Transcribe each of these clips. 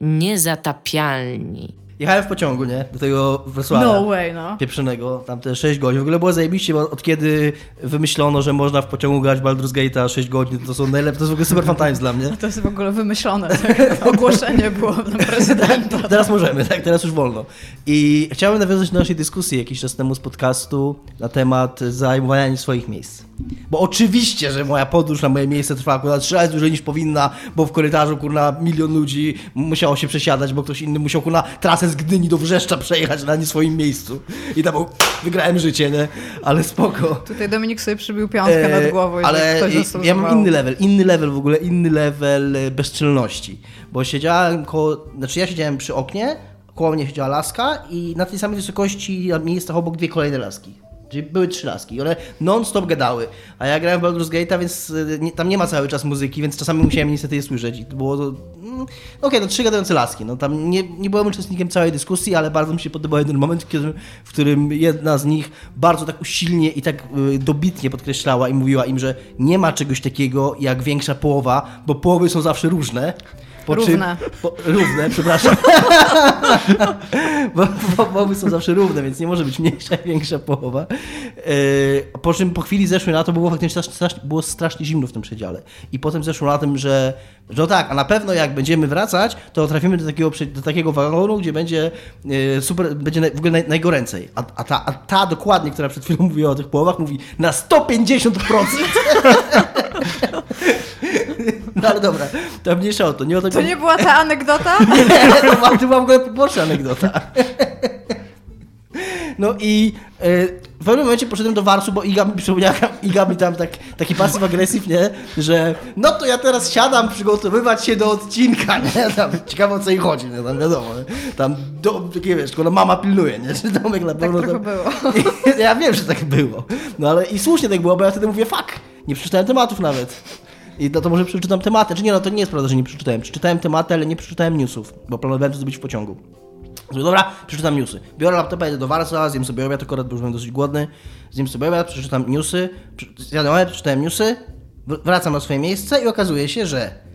niezatapialni. Jechałem w pociągu, nie? Do tego Wrocławia. No way, no. Pieprzonego, tam te 6 godzin. W ogóle było zajebiście, bo od kiedy wymyślono, że można w pociągu grać Baldur's Gate'a 6 godzin, to są najlepsze, to jest w ogóle super fun times dla mnie. To jest w ogóle wymyślone. Tak? Ogłoszenie było na prezydenta. Teraz możemy, tak? Teraz już wolno. I chciałem nawiązać do naszej dyskusji jakiś czas temu z podcastu na temat zajmowania swoich miejsc. Bo oczywiście, że moja podróż na moje miejsce trwała akurat trzy razy dłużej niż powinna, bo w korytarzu kurna milion ludzi musiało się przesiadać, bo ktoś inny musiał kurna trasę z Gdyni do Wrzeszcza przejechać na nie swoim miejscu. I tam wygrałem życie, nie? Ale spoko. Tutaj Dominik sobie przybił piątkę nad E, głową. i ale ktoś ja mam inny level, inny level w ogóle, inny level e, bezczelności. Bo siedziałem koło, znaczy ja siedziałem przy oknie, koło mnie siedziała laska i na tej samej wysokości na miejscach obok dwie kolejne laski. Czyli były trzy laski i one non-stop gadały. A ja grałem w Baldur's Gate'a, więc e, nie, tam nie ma cały czas muzyki, więc czasami musiałem niestety je słyszeć. I to było to... mm, Okej, no trzy gadające laski. No, tam nie, nie byłem uczestnikiem całej dyskusji, ale bardzo mi się podobał jeden moment, kiedy, w którym jedna z nich bardzo tak usilnie i tak y, dobitnie podkreślała i mówiła im, że nie ma czegoś takiego jak większa połowa, bo połowy są zawsze różne. Po Równe. Czym, po, równe, przepraszam. bo, bo połowy są zawsze równe, więc nie może być mniejsza i większa połowa. Yy, po czym po chwili zeszły na to, było faktycznie strasznie, było strasznie zimno w tym przedziale. I potem zeszło na tym, że, że no tak, a na pewno jak będziemy wracać, to trafimy do takiego, do takiego wagonu, gdzie będzie yy, super, będzie naj, w ogóle naj, najgoręcej. A, a, ta, a ta dokładnie, która przed chwilą mówiła o tych połowach, mówi na 150%. No ale dobra, to mniejsza o to. Nie o to, To nie była ta anegdota? to była- to była w ogóle poboczna anegdota. No i e, w pewnym momencie poszedłem do Warsu, bo Iga mi przypomniała, Iga mi tam tak, taki pasyw agresyw, nie? Że no to ja teraz siadam przygotowywać się do odcinka, nie? Tam, ciekawe o co jej chodzi, nie? Tam wiadomo, nie? Tam, do, takie wiesz, tylko no mama pilnuje, nie? Że Tomek na Tak pewno... trochę tam- było. ja wiem, że tak było. No ale i słusznie tak było, bo ja wtedy mówię, fuck, nie przeczytałem tematów nawet. I no to może przeczytam tematy. Czy nie, no to nie jest prawda, że nie przeczytałem. Przeczytałem tematy, ale nie przeczytałem newsów, bo planowałem to zrobić w pociągu. Dobra, przeczytam newsy. Biorę laptopa, jedę do Warsa, zjem sobie obiad, akurat bo już byłem dosyć głodny. Zjem sobie obiad, przeczytam newsy, zjadłem obiad, przeczytałem newsy, wr- wracam na swoje miejsce i okazuje się, że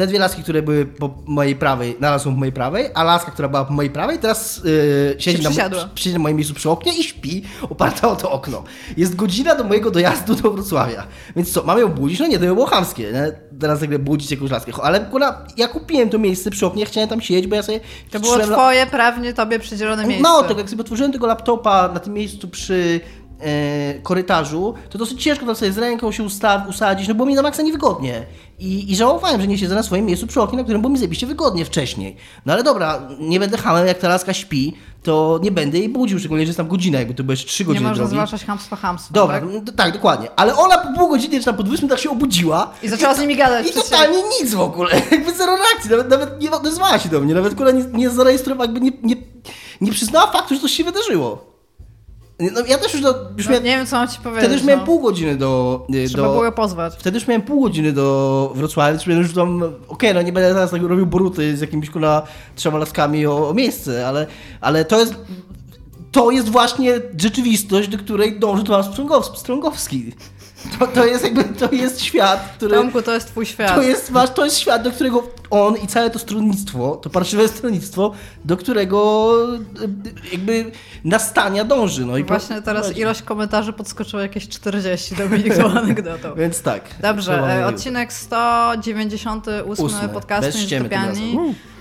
te dwie laski, które były po mojej prawej, naraz są po mojej prawej, a laska, która była po mojej prawej, teraz yy, siedzi, na, siedzi na moim miejscu przy oknie i śpi, oparta o to okno. Jest godzina do mojego dojazdu do Wrocławia. Więc co, mam ją budzić? No nie, to by było chamskie, nie? Teraz nagle budzić jakąś laskę. Ale kurwa, ja kupiłem to miejsce przy oknie, chciałem tam siedzieć, bo ja sobie... To było twoje, prawnie tobie przydzielone miejsce. no, tak jak sobie otworzyłem tego laptopa na tym miejscu przy korytarzu, to dosyć ciężko tam sobie z ręką się ustaw, usadzić, no było mi na maksa niewygodnie. I, I żałowałem, że nie siedzę na swoim miejscu przy oknie, na którym było mi zajebiście wygodnie wcześniej. No ale dobra, nie będę hamem, jak ta laska śpi, to nie będę jej budził, szczególnie, że jest tam godzina, jakby to było jeszcze 3 Nie godziny można drogi. zwalczać hamstwa hamstwa. Dobra, Tak? no, tak, dokładnie. Ale ona po pół godziny, czy tam po 20 tak się obudziła. I zaczęła z nimi gadać I totalnie nic w ogóle. Jakby zero reakcji. Nawet, nawet nie odezwała się do mnie. Nawet kurwa nie, nie zarejestrowała, jakby nie, nie, nie przyznała faktu, że coś się wydarzyło. No, ja też już, do, już No, miałem, nie wiem, co mam ci powiedzieć. wtedy już miałem no. pół godziny do... Trzeba do było pozwać. Wtedy już miałem pół godziny do Wrocławia, więc już tam, okej, no nie będę teraz tak robił boruty z jakimiś kuna trzema laskami o, o miejsce, ale, ale to jest, to jest właśnie rzeczywistość, do której dąży Tomasz Strągowski. To, to jest jakby, to jest świat, który... Tomku, to jest twój świat. To jest, masz, to jest świat, do którego on i całe to stronnictwo, to parszywe stronnictwo, do którego e, jakby nastania dąży. No i Właśnie teraz prowadzi. ilość komentarzy podskoczyła jakieś 40 Dominik tą anegdotą. Więc tak. Dobrze, e, odcinek 198 Ósmy. podcastu Niezatopiani.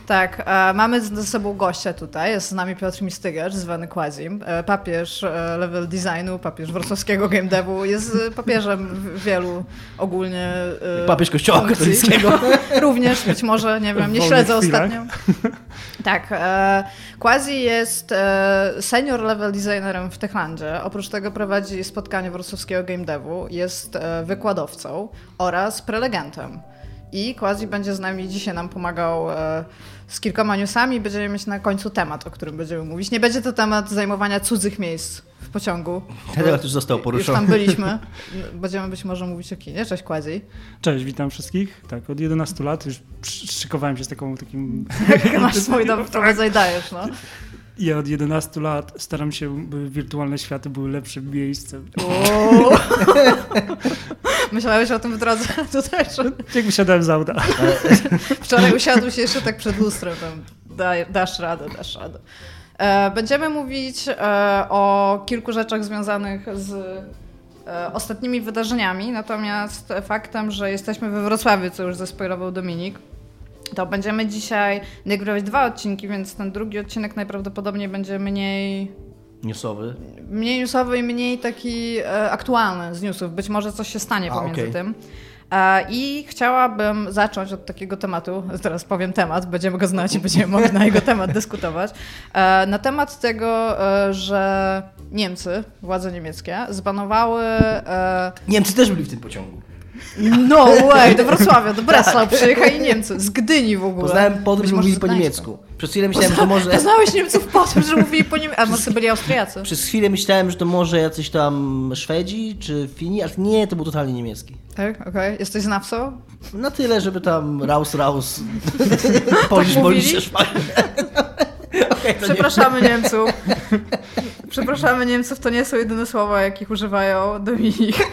Tak, e, mamy ze sobą gościa tutaj, jest z nami Piotr Mistygacz, zwany Quazim, e, papież e, level designu, papież wrocławskiego game devu, jest e, papieżem wielu ogólnie e, Papież Kościoła katolickiego. Również, być może, nie wiem, nie śledzę ostatnio. Tak, e, Quasi jest senior level designerem w Techlandzie. Oprócz tego prowadzi spotkanie wrocławskiego game devu, jest wykładowcą oraz prelegentem. I Quasi będzie z nami dzisiaj nam pomagał e, z kilkoma newsami. Będziemy mieć na końcu temat, o którym będziemy mówić. Nie będzie to temat zajmowania cudzych miejsc w pociągu. Ten temat już został Już poruszony. tam byliśmy. Będziemy być może mówić o kinie. Cześć Quasi. Cześć, witam wszystkich. Tak, od 11 lat już szykowałem się z taką takim. Masz swój dom, wprowadzaj dajesz, no. Ja od 11 lat staram się, by wirtualne światy były lepszym miejscem. Myślałeś o tym w drodze tutaj? Że... Jak wysiadałem z auta. Wczoraj usiadł się jeszcze tak przed lustrem, tam daj, dasz radę, dasz radę. E, będziemy mówić e, o kilku rzeczach związanych z e, ostatnimi wydarzeniami, natomiast faktem, że jesteśmy we Wrocławiu, co już zaspoilował Dominik, to będziemy dzisiaj nagrywać dwa odcinki, więc ten drugi odcinek najprawdopodobniej będzie mniej Newsowy. mniej newsowy i mniej taki e, aktualny z newsów. Być może coś się stanie A, pomiędzy okej. tym. E, I chciałabym zacząć od takiego tematu, teraz powiem temat, będziemy go znać i będziemy mogli na jego temat dyskutować. E, na temat tego, e, że Niemcy, władze niemieckie, zbanowały. E, Niemcy też byli w tym pociągu. No way, do Wrocławia, do Breslau przyjechali Niemcy, z Gdyni w ogóle. Poznałem po tym, Być że mówili po niemiecku. Przez chwilę myślałem, że może... Poznałeś Niemców po że mówili po niemiecku, a może byli Austriacy. Przez chwilę myślałem, że to może jacyś tam Szwedzi czy Fini, ale nie, to był totalnie niemiecki. Tak, okej. Jesteś znawcą? Na tyle, żeby tam raus, raus, polisz, Tak polisz, szpanie. Okej, to nie- Przepraszamy Niemców. Przepraszamy Niemców, to nie są jedyne słowa, jakich używają Dominik.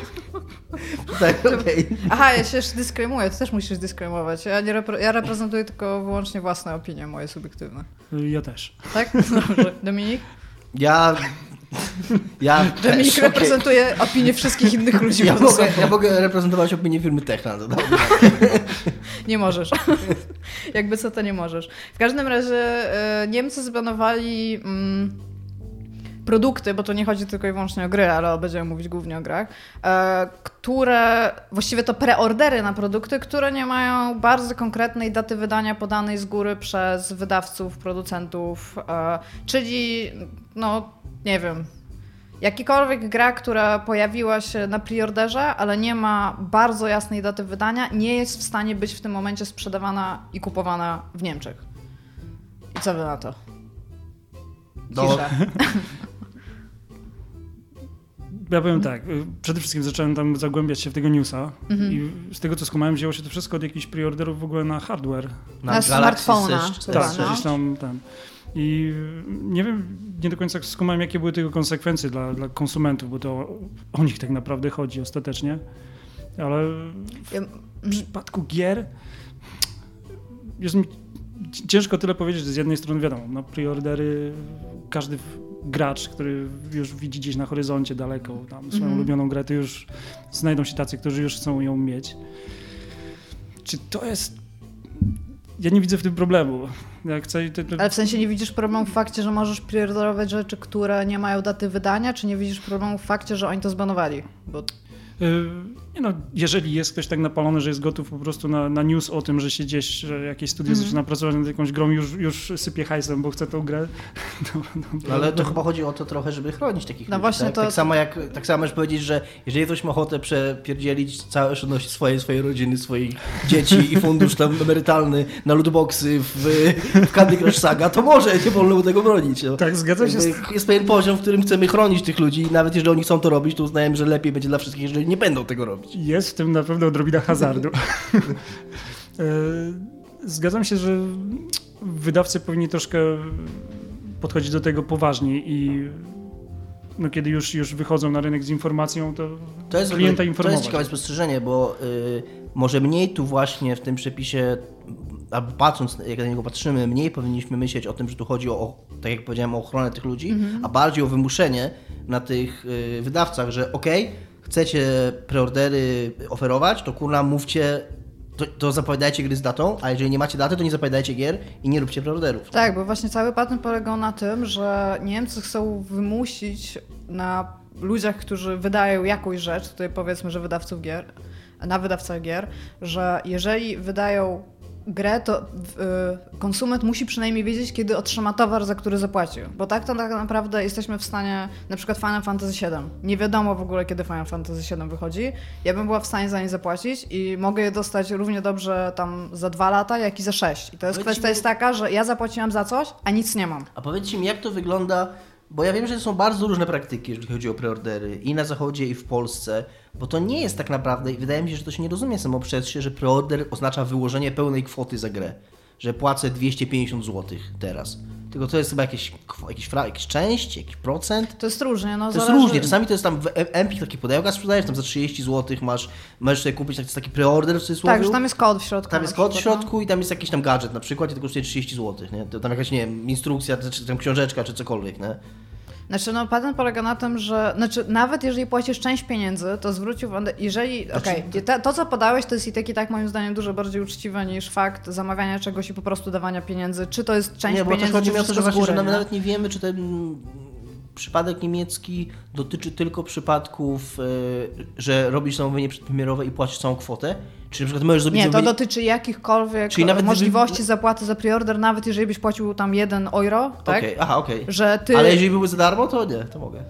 Tak, okej. Aha, ja się dyskrymuję, ty też musisz dyskrymować. Ja, nie repre- ja reprezentuję tylko wyłącznie własne opinie, moje subiektywne. Ja też. Tak? Dobrze. Dominik? Ja... Ja Dominik też, reprezentuje opinie wszystkich innych ludzi Ja mogę, ja mogę reprezentować opinię firmy Techland. to dobrze. Nie możesz. Jakby co, to nie możesz. W każdym razie e, Niemcy zbanowali mm, produkty, bo to nie chodzi tylko i wyłącznie o gry, ale będziemy mówić głównie o grach, e, które, właściwie to preordery na produkty, które nie mają bardzo konkretnej daty wydania podanej z góry przez wydawców, producentów, e, czyli no, nie wiem, Jakikolwiek gra, która pojawiła się na preorderze, ale nie ma bardzo jasnej daty wydania, nie jest w stanie być w tym momencie sprzedawana i kupowana w Niemczech. I co wy na to? No, Cisza. Ja powiem tak, y, przede wszystkim zacząłem tam zagłębiać się w tego newsa Mhm. i z tego co skumałem wzięło się to wszystko od jakichś preorderów w ogóle na hardware. Na Galaxy smartfona. tak, no. gdzieś tam, tam. I nie wiem, nie do końca skumałem jakie były tego konsekwencje dla, dla konsumentów, bo to o nich tak naprawdę chodzi ostatecznie. Ale Ja- w przypadku gier jest mi ciężko tyle powiedzieć, że z jednej strony wiadomo, no preordery, każdy gracz, który już widzi gdzieś na horyzoncie daleko tam swoją Mhm. ulubioną grę, to już znajdą się tacy, którzy już chcą ją mieć. Czy to jest... Ja nie widzę w tym problemu. Chcę, to, to... Ale w sensie nie widzisz problemu w fakcie, że możesz preorderować rzeczy, które nie mają daty wydania, czy nie widzisz problemu w fakcie, że oni to zbanowali? Bo Nie no, jeżeli jest ktoś tak napalony, że jest gotów po prostu na, na news o tym, że się gdzieś, że jakieś studio Mhm. zaczyna pracować nad jakąś grą, już, już sypie hajsem, bo chce tą grę. To, no, No, ale to chyba chodzi o to trochę, żeby chronić takich No ludzi. właśnie tak? to- tak samo jak tak samo możesz powiedzieć, że jeżeli ktoś ma ochotę przepierdzielić całe oszczędności swojej, swojej rodziny, swoich dzieci i fundusz tam emerytalny na lootboxy w, w Candy Crush Saga, to może, nie wolno mu tego bronić. No. Tak, zgadzam się z Jest pewien poziom, w którym chcemy chronić tych ludzi i nawet jeżeli oni chcą to robić, to uznajemy, że lepiej będzie dla wszystkich, jeżeli nie będą tego robić. Jest w tym na pewno odrobina hazardu. E, Zgadzam się, że wydawcy powinni troszkę podchodzić do tego poważniej i no, kiedy już, już wychodzą na rynek z informacją, to, To jest, klienta to informować. jest ciekawe spostrzeżenie, bo y, może mniej tu właśnie w tym przepisie, albo patrząc, jak na niego patrzymy, mniej powinniśmy myśleć o tym, że tu chodzi o, o tak jak powiedziałem, o ochronę tych ludzi, a bardziej o wymuszenie na tych y, wydawcach, że okej, chcecie preordery oferować, to kurna mówcie, to, to zapowiadajcie gry z datą, a jeżeli nie macie daty, to nie zapowiadajcie gier i nie róbcie preorderów. Tak, bo właśnie cały patent polegał na tym, że Niemcy chcą wymusić na ludziach, którzy wydają jakąś rzecz, tutaj powiedzmy, że wydawców gier, na wydawcach gier, że jeżeli wydają grę, to y, konsument musi przynajmniej wiedzieć, kiedy otrzyma towar, za który zapłacił. Bo tak to tak naprawdę jesteśmy w stanie, na przykład Final Fantasy VII. Nie wiadomo w ogóle, kiedy Final Fantasy VII wychodzi. Ja bym była w stanie za nie zapłacić i mogę je dostać równie dobrze tam za dwa lata, jak i za sześć. I to jest kwestia mi- jest taka, że ja zapłaciłam za coś, a nic nie mam. A powiedzcie mi, jak to wygląda, bo ja wiem, że są bardzo różne praktyki, jeżeli chodzi o preordery i na zachodzie, i w Polsce, bo to nie jest tak naprawdę, i wydaje mi się, że to się nie rozumie samo przez się, że preorder oznacza wyłożenie pełnej kwoty za grę, że płacę 250 zł teraz. tylko to jest chyba jakieś, jakieś, jakieś część, jakiś procent. To jest różnie, no To jest zależy- różnie, czasami to jest tam w Empik takie pudełka sprzedajesz, tam za 30 zł masz, możesz sobie kupić taki, taki preorder w cudzysłowie. Tak, że tam jest kod w środku. Tam jest kod w przykład, no. środku i tam jest jakiś tam gadżet na przykład i to kosztuje 30 zł, nie? To tam jakaś, nie wiem, instrukcja, czy tam książeczka, czy cokolwiek, nie? Znaczy, no patent polega na tym, że znaczy, nawet jeżeli płacisz część pieniędzy, to uwagę, jeżeli, Znaczy, okej, to... to co podałeś to jest i tak i tak moim zdaniem dużo bardziej uczciwe niż fakt zamawiania czegoś i po prostu dawania pieniędzy, czy to jest część nie, bo też pieniędzy, chodzi mi o to, że właśnie, że nawet, nie? wiemy, czy ten przypadek niemiecki dotyczy tylko przypadków, y, że robisz zamówienie przedpremierowe i płacisz całą kwotę, czy na przykład możesz zrobić Nie, to zamówienie... dotyczy jakichkolwiek Czyli nawet możliwości gdyby- zapłaty za preorder, nawet jeżeli byś płacił tam jeden euro, tak? Okej, aha, okej. Że ty... Ale jeżeli byłby za darmo, to nie, to mogę.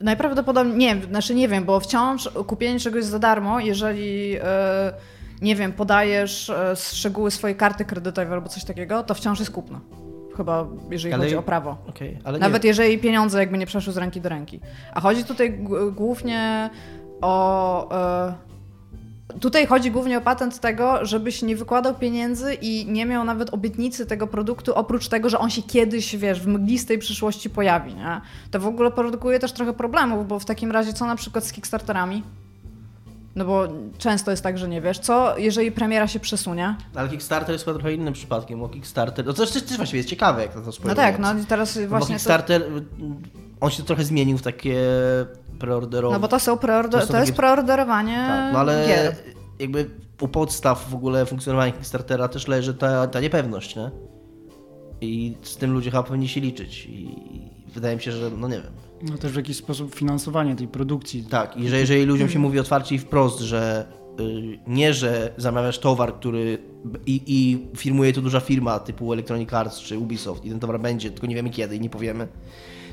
Najprawdopodobniej, nie, znaczy nie wiem, bo wciąż kupienie czegoś za darmo, jeżeli, e, nie wiem, podajesz e, szczegóły swojej karty kredytowej albo coś takiego, to wciąż jest kupno. Chyba, jeżeli Ale- chodzi o prawo. Okej, ale Nawet nie. jeżeli pieniądze jakby nie przeszły z ręki do ręki. A chodzi tutaj głównie o... E, Tutaj chodzi głównie o patent tego, żebyś nie wykładał pieniędzy i nie miał nawet obietnicy tego produktu, oprócz tego, że on się kiedyś, wiesz, w mglistej przyszłości pojawi, nie? To w ogóle produkuje też trochę problemów, bo w takim razie co na przykład z Kickstarterami? No bo często jest tak, że nie wiesz, co jeżeli premiera się przesunie? Ale Kickstarter jest chyba trochę innym przypadkiem, bo Kickstarter... No to też, też właściwie jest ciekawe, jak na to No spojrzeć. tak, no i teraz Bo właśnie to, Kickstarter, y, on się trochę zmienił w takie preorderowe. No bo to są preorder, To to jest takie- preorderowanie Tak, no ale gier. jakby u podstaw w ogóle funkcjonowania Kickstartera też leży ta, ta niepewność, nie? I z tym ludzie chyba powinni się liczyć. I wydaje mi się, że no nie wiem. No też w jakiś sposób finansowanie tej produkcji. Tak, i że jeżeli ludziom się mówi otwarcie i wprost, że y, nie, że zamawiasz towar, który i, i firmuje to duża firma typu Electronic Arts czy Ubisoft i ten towar będzie, tylko nie wiemy kiedy i nie powiemy.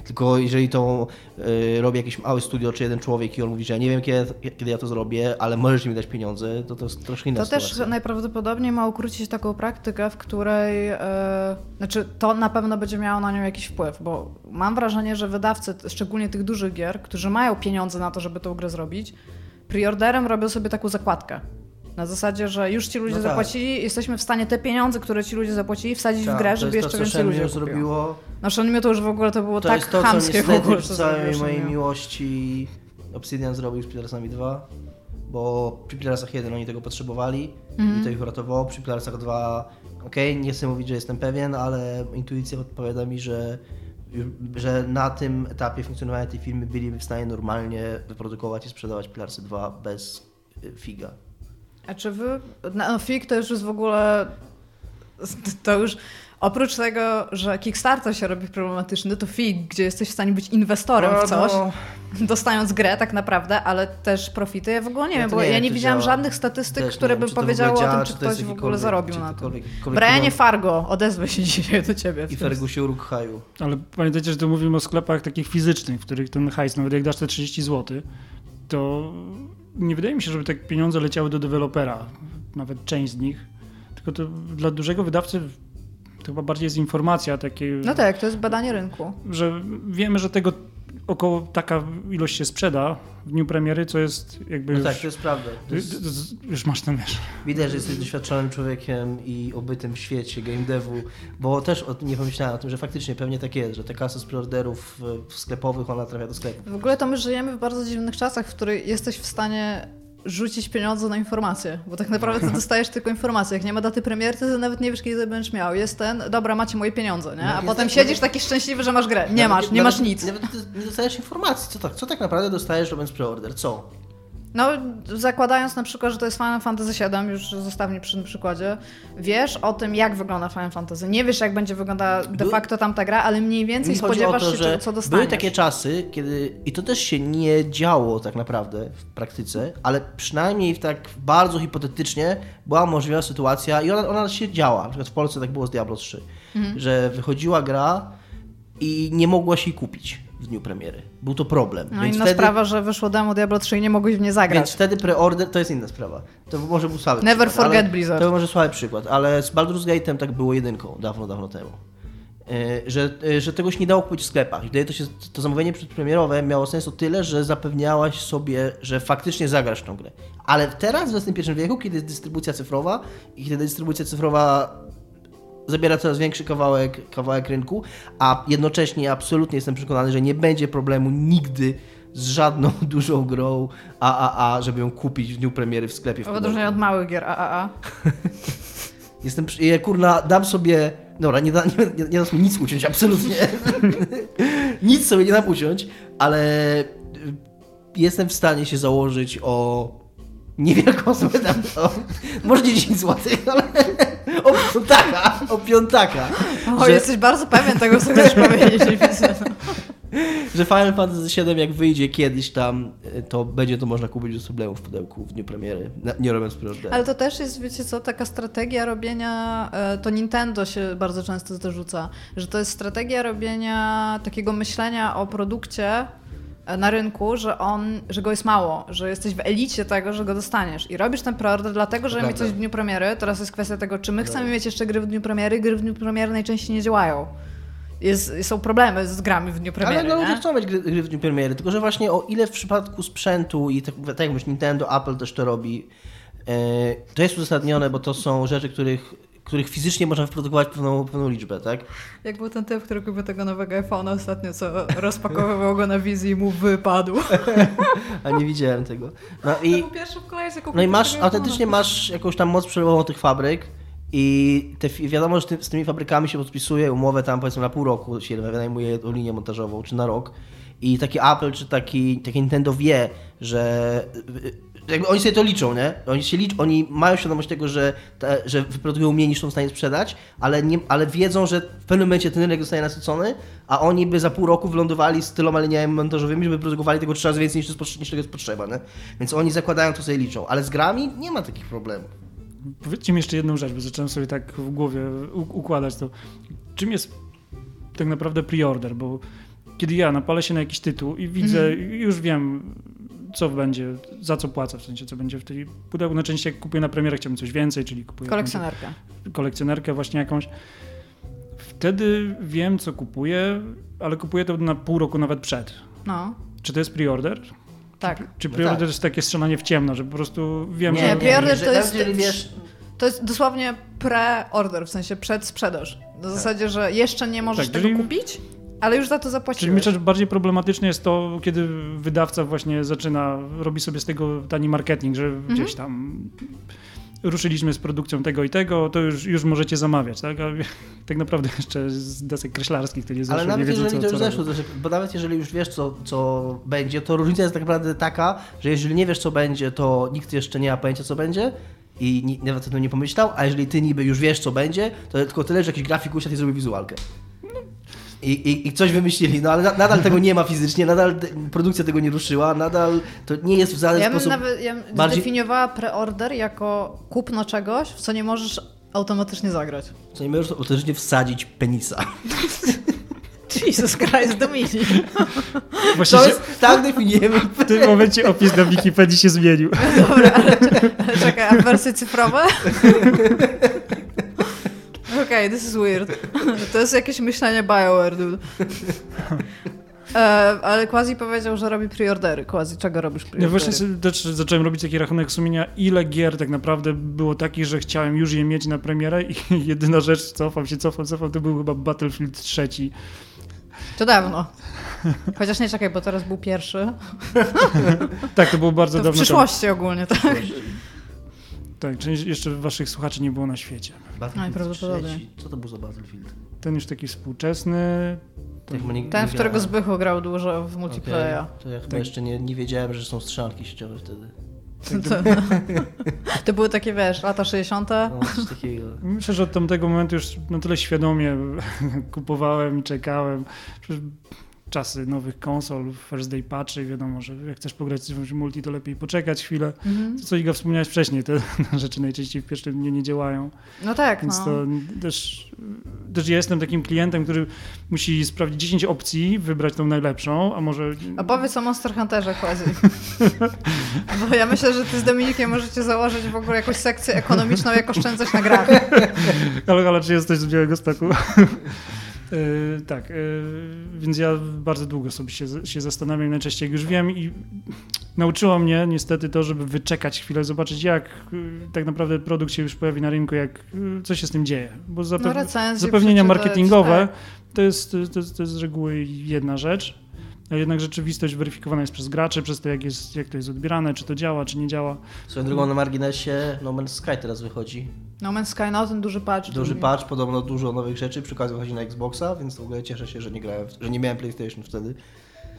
Tylko jeżeli to y, robi jakiś mały studio czy jeden człowiek i on mówi, że ja nie wiem kiedy, kiedy ja to zrobię, ale możesz mi dać pieniądze, to to jest troszkę inna To też sytuacja. najprawdopodobniej ma ukrócić taką praktykę, w której, e, znaczy to na pewno będzie miało na nią jakiś wpływ, bo mam wrażenie, że wydawcy, szczególnie tych dużych gier, którzy mają pieniądze na to, żeby tą grę zrobić, preorderem robią sobie taką zakładkę. Na zasadzie, że już ci ludzie No tak. zapłacili, jesteśmy w stanie te pieniądze, które ci ludzie zapłacili, wsadzić Tak, w grę, to żeby jeszcze to, co więcej ludzi kupiło. zrobiło. No Shenmue to już w ogóle to było To tak jest to, co chamskie w niestety ogóle. co całej mojej miłości Obsidian zrobił z Pilarsami 2, bo przy Pilarsach 1 oni tego potrzebowali Mhm. i to ich uratowało. Przy Pilarsach 2, okej, nie chcę mówić, że jestem pewien, ale intuicja podpowiada mi, że że na tym etapie funkcjonowania tej firmy byliby w stanie normalnie wyprodukować i sprzedawać Pilarsy 2 bez figa. A czy wy. No, FIG to już jest w ogóle. To już. Oprócz tego, że Kickstarter się robi problematyczny, to FIG, gdzie jesteś w stanie być inwestorem w coś, No, dostając grę tak naprawdę, ale też profity. Ja w ogóle nie Ja wiem, bo nie ja nie widziałam działa. żadnych statystyk, Też które wiem, by powiedziały o tym, czy czy ktoś w ogóle zarobił na tym. Brianie. Fargo, odezwę się dzisiaj do ciebie. I Fergusie Urukhaju. Ale pamiętajcie, że tu mówimy o sklepach takich fizycznych, w których ten hajs, nawet jak dasz te 30 zł, to nie wydaje mi się, żeby te pieniądze leciały do dewelopera, nawet część z nich. Tylko to dla dużego wydawcy to chyba bardziej jest informacja takie, No tak, to jest badanie rynku. że wiemy, że tego około taka ilość się sprzeda w dniu premiery, co jest jakby No już, tak, to jest prawda. To jest, już masz ten wiesz. Widać, że jesteś doświadczonym człowiekiem i obytym w świecie game devu, bo też o nie pomyślałem o tym, że faktycznie pewnie tak jest, że te kasy z preorderów e, sklepowych, ona trafia do sklepu. W ogóle to my żyjemy w bardzo dziwnych czasach, w których jesteś w stanie rzucić pieniądze na informacje, bo tak naprawdę ty dostajesz tylko informacje. Jak nie ma daty premiery, to nawet nie wiesz, kiedy będziesz miał. Jest ten, dobra, macie moje pieniądze, nie? A Nawet potem siedzisz taki szczęśliwy, że masz grę. Nie masz, Nawet- nie masz nic. Nawet nie dostajesz informacji, co tak, co tak naprawdę dostajesz robiąc preorder, co? No, zakładając na przykład, że to jest Final Fantasy VII, już zostawnie przy tym przykładzie, wiesz o tym, jak wygląda Final Fantasy. Nie wiesz, jak będzie wyglądała de facto tamta gra, ale mniej więcej Mi spodziewasz to, się, że co dostaniesz. Były takie czasy, kiedy, i to też się nie działo tak naprawdę w praktyce, ale przynajmniej tak bardzo hipotetycznie była możliwa sytuacja i ona, ona się działa. Na przykład w Polsce tak było z Diablo 3, Mhm. że wychodziła gra i nie mogła się jej kupić w dniu premiery. Był to problem. No Więc inna wtedy, sprawa, że wyszło demo Diablo 3 i nie mogłeś w nie zagrać. Więc wtedy preorder to jest inna sprawa. To może był słaby Never przykład, forget ale, Blizzard. To może słaby przykład, ale z Baldur's Gate'em tak było jedynką dawno, dawno temu. Yy, Że, yy, że tego się nie dało kupić w sklepach. I Wtedy to, się, to zamówienie przedpremierowe miało sens o tyle, że zapewniałaś sobie, że faktycznie zagrasz tą grę. Ale teraz w XXI wieku, kiedy jest dystrybucja cyfrowa i kiedy dystrybucja cyfrowa zabiera coraz większy kawałek, kawałek rynku, a jednocześnie absolutnie jestem przekonany, że nie będzie problemu nigdy z żadną dużą grą AAA, żeby ją kupić w dniu premiery w sklepie. W odróżnieniu od małych gier AAA. Jestem, ja, kurna, dam sobie, dobra, nie, da, nie, nie, nie dam sobie nic uciąć, absolutnie. nic sobie nie dam uciąć, ale y, jestem w stanie się założyć o niewielką sumę, tam, o, może nie 10 zł, ale o piątaka, o piątaka, O, że, jesteś bardzo pewien tego, co chcesz powiedzieć. że Final Fantasy VII jak wyjdzie kiedyś tam, to będzie to można kupić bez problemu w pudełku w dniu premiery, nie robiąc preorderu. Ale to też jest, wiecie co, taka strategia robienia, e, to Nintendo się bardzo często zarzuca, że to jest strategia robienia takiego myślenia o produkcie na rynku, że on, że go jest mało, że jesteś w elicie tego, że go dostaniesz. I robisz ten preorder dlatego, że mieć coś w dniu premiery, teraz jest kwestia tego, czy my chcemy mieć jeszcze gry w dniu premiery, gry w dniu premiery najczęściej nie działają. Jest, są problemy z grami w dniu premiery, Ale no, ludzie chcą mieć gry, gry w dniu premiery, tylko że właśnie o ile w przypadku sprzętu i tak, tak jak mówisz, Nintendo, Apple też to robi, e, to jest uzasadnione, bo to są rzeczy, których, których fizycznie można wyprodukować pewną, pewną liczbę, tak? Jak był ten typ, który kupił tego nowego iPhone'a ostatnio, co rozpakowywał go na wizji i mu wypadł. A nie widziałem tego. No i, no i masz, autentycznie masz jakąś tam moc przelewową tych fabryk i te, wiadomo, że z tymi fabrykami się podpisuje umowę tam powiedzmy na pół roku się wynajmuje linię montażową, czy na rok. I taki Apple, czy taki, taki Nintendo wie, że jakby oni sobie to liczą, nie? Oni, się licz, oni mają świadomość tego, że, te, że wyprodukują mniej niż są w stanie sprzedać, ale, nie, ale wiedzą, że w pewnym momencie ten rynek zostaje nasycony, a oni by za pół roku wylądowali z tyloma liniami montażowymi, żeby produkowali tego trzy razy więcej niż, niż tego jest potrzeba, nie? Więc oni zakładają to sobie liczą, ale z grami nie ma takich problemów. Powiedzcie mi jeszcze jedną rzecz, bo zacząłem sobie tak w głowie układać to. Czym jest tak naprawdę preorder? Bo kiedy ja napalę się na jakiś tytuł i widzę, już wiem, co będzie, za co płacę, w sensie, co będzie w tej pudełku. Na części jak kupuję na premierę, chciałbym coś więcej, czyli kupuję jakąś Kolekcjonerka. kolekcjonerkę właśnie jakąś. Wtedy wiem, co kupuję, ale kupuję to na pół roku nawet przed. No, Czy to jest preorder? tak. Czy No preorder tak. jest takie strzelanie w ciemno, że po prostu wiem, Nie, że... preorder jeżeli- to jest- To jest dosłownie pre-order, w sensie przedsprzedaż. Na zasadzie, że jeszcze nie możesz Tak, tego czyli- kupić, ale już za to Czyli zapłaciłeś. myślę, że bardziej problematyczne jest to, kiedy wydawca właśnie zaczyna, robi sobie z tego tani marketing, że Mhm. gdzieś tam ruszyliśmy z produkcją tego i tego, to już, już możecie zamawiać, tak? A tak naprawdę jeszcze z desek kreślarskich to nie zeszło, Ale nie nawet wiedzą, jeżeli co, to już zeszło, to znaczy, bo nawet jeżeli już wiesz, co, co będzie, to różnica jest tak naprawdę taka, że jeżeli nie wiesz, co będzie, to nikt jeszcze nie ma pojęcia, co będzie i nawet o tym nie pomyślał, a jeżeli ty niby już wiesz, co będzie, to tylko tyle, że jakiś grafik usiadł i zrobił wizualkę. I, i, I coś wymyślili, no ale na, nadal tego nie ma fizycznie, nadal te, produkcja tego nie ruszyła, nadal to nie jest w żaden Ja bym sposób... nawet ja bym bardziej- zdefiniowała preorder jako kupno czegoś, w co nie możesz automatycznie zagrać. Co nie możesz autentycznie wsadzić penisa. Jesus Christ, Dominik. Właśnie To jest, tak definiujemy w tym momencie opis na Wikipedii się zmienił. Dobra, ale, ale czekaj, a wersje cyfrowe? Okej, this is weird. To jest jakieś myślenie BioWare, dude. E, ale Quasi powiedział, że robi preordery. Quasi, czego robisz Ja preordery? właśnie sobie też zacząłem robić taki rachunek sumienia, ile gier tak naprawdę było takich, że chciałem już je mieć na premierę i jedyna rzecz, cofam się, cofam, cofam, to był chyba Battlefield 3. To dawno. Chociaż nie czekaj, bo teraz był pierwszy. Tak, to było bardzo To w dawno temu. przyszłości ogólnie, tak? Tak, część jeszcze waszych słuchaczy nie było na świecie. Battlefield Najprawdopodobniej. trzeci. Co to był za Battlefield? Ten już taki współczesny. Ten, nie w którego. Zbychu grał dużo w Okej, multiplayera. To ja chyba Tak. jeszcze nie, nie wiedziałem, że są strzelanki sieciowe wtedy. To, to były takie, wiesz, lata 60. No. Myślę, że od tamtego momentu już na tyle świadomie kupowałem i czekałem. Przecież czasy nowych konsol, first day patchy, wiadomo, że jak chcesz pograć w multi, to lepiej poczekać chwilę. Mhm. To, co Iga wspomniałeś wcześniej, te rzeczy najczęściej w pierwszym dniu nie działają. No tak, Więc no. to też, też ja jestem takim klientem, który musi sprawdzić 10 opcji, wybrać tą najlepszą, a może... A powiedz o Monster Hunterze Quasi. Bo ja myślę, że ty z Dominikiem możecie założyć w ogóle jakąś sekcję ekonomiczną, jak oszczędzać na grach. Ale, ale czy jesteś z Białego Stoku? Yy, tak, yy, więc ja bardzo długo sobie się, się zastanawiam, najczęściej jak już wiem i nauczyło mnie niestety to, żeby wyczekać chwilę, zobaczyć jak y, tak naprawdę produkt się już pojawi na rynku, jak y, co się z tym dzieje. Bo zapew... No zapewnienia marketingowe tak. to, jest, to, jest, to jest z reguły jedna rzecz, jednak rzeczywistość weryfikowana jest przez graczy, przez to jak, jest, jak to jest odbierane, czy to działa, czy nie działa. Swoją drogą na marginesie No Man's Sky teraz wychodzi. No Man's Sky, no ten duży patch. Duży patch, podobno dużo nowych rzeczy, przy okazji wychodzi na Xboxa, więc w ogóle cieszę się, że nie grałem, że nie miałem PlayStation wtedy.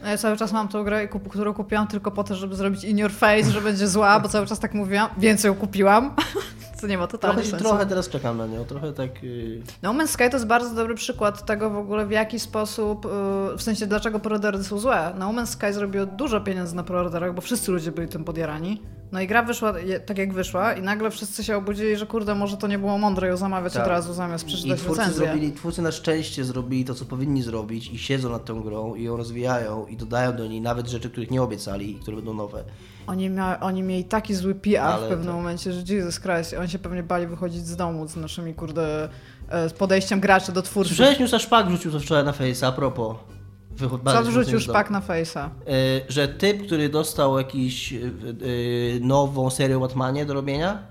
Ja cały czas mam tą grę, którą kupiłam tylko po to, żeby zrobić in your face, że będzie zła, bo cały czas tak mówiłam, więc ją kupiłam. Co nie ma totalnie Trochę, sensu. trochę teraz czekam na nią, trochę tak... Yy... No Man's Sky to jest bardzo dobry przykład tego w ogóle, w jaki sposób, yy, w sensie dlaczego preordery są złe. No Man's Sky zrobiło dużo pieniędzy na preorderach, bo wszyscy ludzie byli tym podjarani. No i gra wyszła je- tak jak wyszła i nagle wszyscy się obudzili, że kurde, może to nie było mądre ją zamawiać Tak. od razu zamiast I przeczytać twórcy, recenzję. zrobili, twórcy na szczęście zrobili to, co powinni zrobić i siedzą nad tą grą i ją rozwijają i dodają do niej nawet rzeczy, których nie obiecali i które będą nowe. Oni, mia- oni mieli taki zły PR Ale w pewnym to- momencie, że Jesus Christ, oni się pewnie bali wychodzić z domu z naszymi, kurde, e, z podejściem graczy do twórców. Słyszałeś już, a Szpak wrzucił to wczoraj na Face'a, a propos. Wycho- Co wrzucił szpak na face'a? Y, że typ, który dostał jakiś y, nową serię Batmanie do robienia,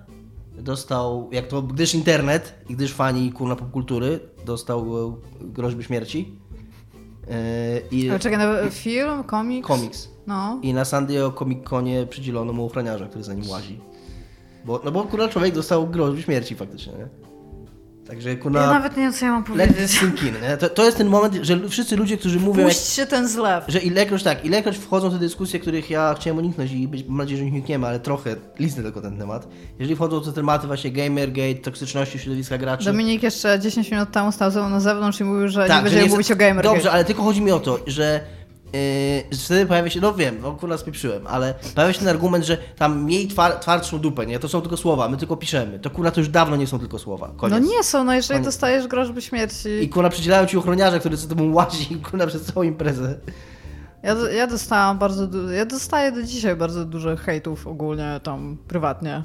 dostał, jak to, gdyż internet i gdyż fani kurna popkultury, dostał groźby śmierci. Y, I Ale czekaj, no, film, komiks? komiks. No. I na San Diego Comic Conie przydzielono mu ochroniarza, który za nim łazi. Bo, no bo kurna człowiek dostał groźby śmierci faktycznie, nie? Także kurna... Ja nawet nie wiem, co ja mam powiedzieć. nie? To, to jest ten moment, że wszyscy ludzie, którzy mówią... Jak, Puśćcie ten zlew. że ilekroć tak, ilekroć wchodzą te dyskusje, których ja chciałem uniknąć i być, mam nadzieję, że ich unikniemy, ale trochę liznę tylko ten temat. Jeżeli wchodzą te tematy właśnie Gamergate, toksyczności środowiska graczy... Dominik jeszcze 10 minut temu stał ze mną na zewnątrz i mówił, że nie Tak, że będziemy mówić o Gamergate. Dobrze, ale tylko chodzi mi o to, że yy, wtedy pojawia się, no wiem, no kurwa spieprzyłem, ale pojawia się ten argument, że tam miej twar, twardszą dupę, nie? To są tylko słowa, my tylko piszemy. To kurwa to już dawno nie są tylko słowa. Koniec. No nie są, no jeżeli Koniec. dostajesz groźby śmierci. I kurwa przydzielają ci ochroniarza, który za tobą łazi kurwa przez całą imprezę. Ja, ja dostałam bardzo, du- ja dostaję do dzisiaj bardzo dużo hejtów ogólnie tam prywatnie.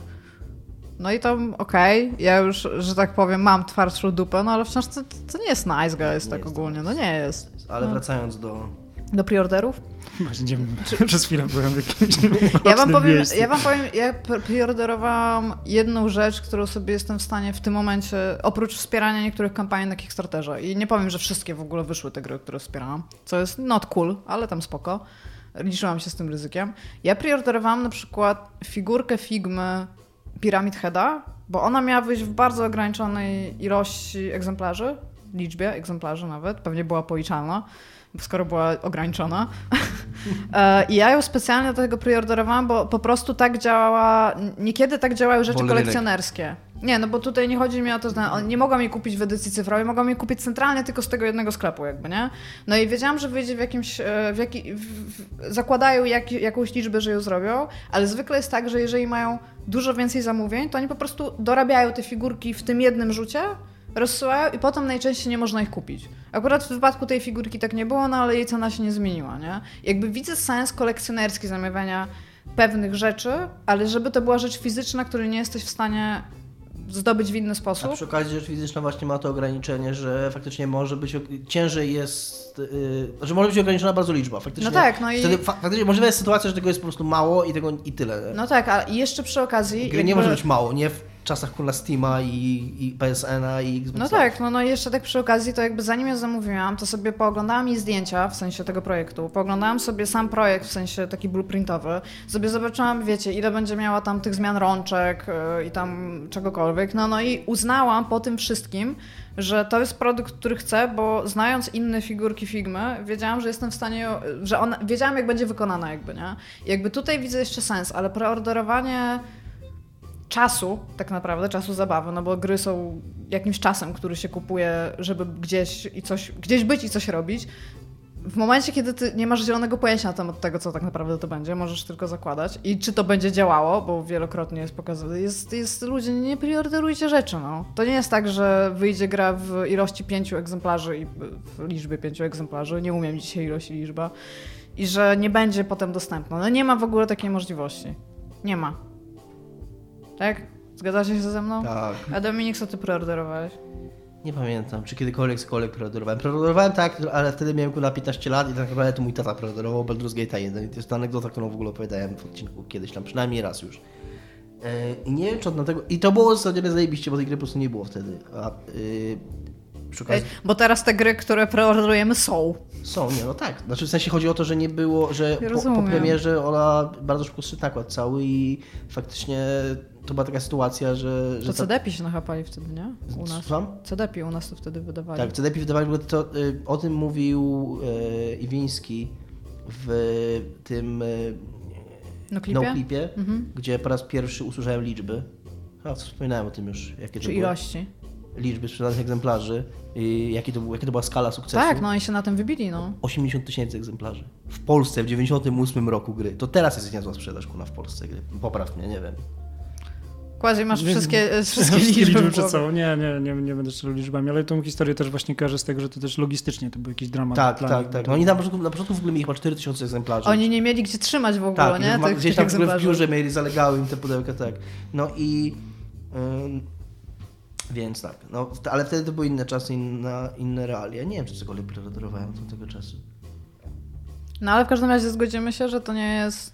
No i tam okej, ja już, że tak powiem, mam twardszą dupę, no ale wciąż to, to nie jest nice guys Nie tak ogólnie, no nie jest. Ale wracając do... Do preorderów? Właśnie przez chwilę byłem w jakimś Ja wam, powiem, miejscu. ja wam powiem, ja pre- preorderowałam jedną rzecz, którą sobie jestem w stanie w tym momencie, oprócz wspierania niektórych kampanii na Kickstarterze i nie powiem, że wszystkie w ogóle wyszły te gry, które wspierałam, co jest not cool, ale tam spoko. Liczyłam się z tym ryzykiem. Ja preorderowałam na przykład figurkę Figmy Pyramid Heada, bo ona miała wyjść w bardzo ograniczonej ilości egzemplarzy, liczbie egzemplarzy nawet, pewnie była policzalna, skoro była ograniczona. E, I ja ją specjalnie do tego preorderowałam, bo po prostu tak działała, niekiedy tak działały rzeczy Wolny rynek. kolekcjonerskie. Nie, no bo tutaj nie chodzi mi o to, że nie mogłam jej kupić w edycji cyfrowej, mogłam jej kupić centralnie tylko z tego jednego sklepu jakby, nie? No i wiedziałam, że wyjdzie w jakimś, e, w jaki, w, zakładają jak, jakąś liczbę, że ją zrobią, ale zwykle jest tak, że jeżeli mają dużo więcej zamówień, to oni po prostu dorabiają te figurki w tym jednym rzucie, rozsyłają i potem najczęściej nie można ich kupić. Akurat w wypadku tej figurki tak nie było, no ale jej cena się nie zmieniła, nie? Jakby widzę sens kolekcjonerski zamawiania pewnych rzeczy, ale żeby to była rzecz fizyczna, której nie jesteś w stanie zdobyć w inny A sposób. przy okazji rzecz fizyczna właśnie ma to ograniczenie, że faktycznie może być, ciężej jest, yy, że może być ograniczona bardzo liczba. Faktycznie, No tak, no i- Wtedy fa- faktycznie możliwa jest sytuacja, że tego jest po prostu mało i tego i tyle. No tak, a jeszcze przy okazji. Gry nie może być mało, nie w czasach kurna Steama i, i PSN-a i Xboxa. No tak, no, no i jeszcze tak przy okazji, to jakby zanim ją zamówiłam, to sobie pooglądałam jej zdjęcia, w sensie tego projektu, pooglądałam sobie sam projekt, w sensie taki blueprintowy, sobie zobaczyłam, wiecie, ile będzie miała tam tych zmian rączek yy, i tam czegokolwiek, no no i uznałam po tym wszystkim, że to jest produkt, który chcę, bo znając inne figurki Figmy, wiedziałam, że jestem w stanie, że ona, wiedziałam jak będzie wykonana jakby, nie? I jakby tutaj widzę jeszcze sens, ale preorderowanie czasu, tak naprawdę, czasu zabawy, no bo gry są jakimś czasem, który się kupuje, żeby gdzieś i coś, gdzieś być i coś robić. W momencie, kiedy ty nie masz zielonego pojęcia na temat tego, co tak naprawdę to będzie, możesz tylko zakładać. I czy to będzie działało, bo wielokrotnie jest pokazane. Jest, jest ludzie, nie preorderujcie rzeczy, no. To nie jest tak, że wyjdzie gra w ilości pięciu egzemplarzy i w liczbie pięciu egzemplarzy. Nie umiem dzisiaj ilość i liczba. I że nie będzie potem dostępna. No nie ma w ogóle takiej możliwości. Nie ma. Tak? Zgadzacie się ze mną? Tak. A Dominik, co ty preorderowałeś? Nie pamiętam, czy kiedykolwiek cokolwiek preorderowałem. Preorderowałem tak, ale wtedy miałem na 15 lat i tak naprawdę to mój tata preorderował Baldur's Gate 1. I to jest ta anegdota, którą w ogóle opowiadałem w odcinku kiedyś tam, przynajmniej raz już. E, I nie wiem, czy od tego... I to było zasadzie zajebiście, bo tej gry po prostu nie było wtedy. A, yy, przy okazji... Bo teraz te gry, które preorderujemy są. Są, nie, no tak. Znaczy w sensie chodzi o to, że nie było, że po, po premierze ona bardzo szybko nakład cały i faktycznie to była taka sytuacja, że... że To ta- CDP się nachapali wtedy, nie? U nas. Słucham? CDP u nas to wtedy wydawali. Tak, CDP wydawali, bo to, y, o tym mówił y, Iwiński w tym No klipie? no klipie, Mhm. gdzie po raz pierwszy usłyszałem liczby. A, wspominałem o tym już, jakie to Czy ilości? liczby sprzedanych egzemplarzy i jaki to jaka to była skala sukcesu. Tak, no i się na tym wybili, no. 80 tysięcy egzemplarzy. W Polsce w 98 roku gry. To teraz jest niezła sprzedaż kuna w Polsce gry. Popraw mnie, nie wiem. Quasi masz Nie- wszystkie, e, wszystkie liczby w przed głowie. sobą. Nie, nie, nie, nie będę strzelał liczbami, ale tą historię też właśnie kojarzę z tego, że to też logistycznie to był jakiś dramat. Tak, dla tak, nich. tak. No oni na początku, na początku w ogóle mieli chyba 4000 egzemplarzy. Oni nie mieli gdzie trzymać w ogóle, tak, nie? Tych, gdzieś tam w ogóle w egzemplarzy. biurze mieli, zalegały im te pudełka, tak. No i... ym, więc tak, no, ale wtedy to były inne czasy, inna, inne realia. Nie wiem, czy cokolwiek preorderowałem do tego czasu. No ale w każdym razie zgodzimy się, że to nie jest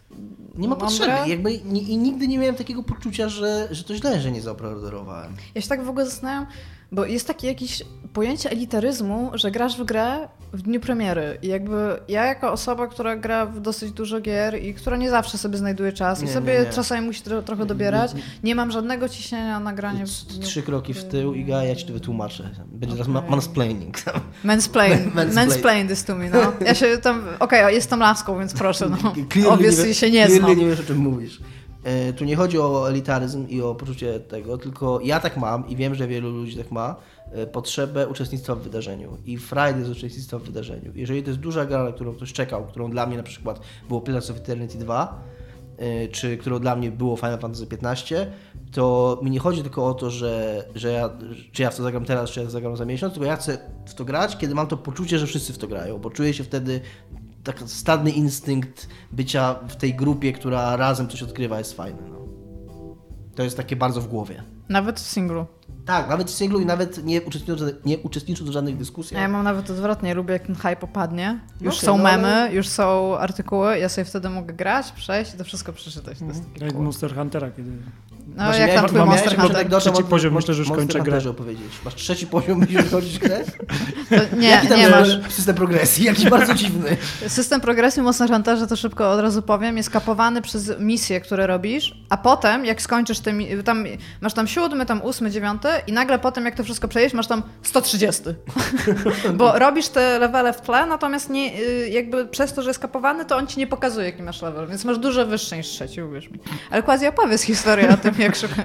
Nie ma potrzeby. Jakby, I nigdy nie miałem takiego poczucia, że, że to źle, że nie zapreorderowałem. Ja się tak w ogóle zastanawiam, bo jest takie jakieś pojęcie elitaryzmu, że grasz w grę w dniu premiery. I jakby ja jako osoba, która gra w dosyć dużo gier i która nie zawsze sobie znajduje czas Nie, i nie, sobie nie. czasami musi tro, trochę dobierać, nie mam żadnego ciśnienia na granie w Trzy- kroki w tył i ja ci to wytłumaczę. Będzie teraz ma- Okej. mansplaining. Mansplain. Mansplain. This to me, no. Ja się tam... Okej, jestem laską, więc proszę, no. Wie- się nie znam. nie wiesz, o czym mówisz. E, Tu nie chodzi o elitaryzm i o poczucie tego, tylko ja tak mam i wiem, że wielu ludzi tak ma, e, potrzebę uczestnictwa w wydarzeniu i frajdy z uczestnictwa w wydarzeniu. Jeżeli to jest duża gra, na którą ktoś czekał, którą dla mnie na przykład było Pillars of Eternity 2, e, czy którą dla mnie było Final Fantasy 15, to mi nie chodzi tylko o to, że, że ja, czy ja w to zagram teraz, czy ja zagram za miesiąc, tylko ja chcę w to grać, kiedy mam to poczucie, że wszyscy w to grają, bo czuję się wtedy taki stadny instynkt bycia w tej grupie, która razem coś odkrywa, jest fajny. No. To jest takie bardzo w głowie. Nawet w singlu. Tak, nawet w singlu i nawet nie uczestnicząc, nie uczestnicząc w żadnych A dyskusjach. ja mam nawet odwrotnie, lubię jak ten hype opadnie. Już Okej, są no memy, ale- już są artykuły, ja sobie wtedy mogę grać, przejść i to wszystko przeczytać. To jest Jak cool. Monster Huntera, kiedy... No Właśnie jak miałem- tam twój Monster Hunter? Trzeci mo- poziom, myślę, że już kończę grę. Opowiedzieć. Masz trzeci poziom, musisz kończyć grę? To nie, Jaki tam nie masz. system progresji, jakiś bardzo dziwny. System progresji w Monster Hunterze, to szybko od razu powiem, jest kapowany przez misje, które robisz, a potem jak skończysz te, mi- tam, masz tam siódmy, tam ósmy, dziewiąty i nagle potem jak to wszystko przejdziesz, masz tam 130. Bo robisz te levele w tle, natomiast nie, y, jakby przez to, że jest kapowany, to on ci nie pokazuje, jaki masz level, więc masz dużo wyższy niż trzeci, uwierz mi. Ale quasi opowiedz historię o tym, jak, szuka,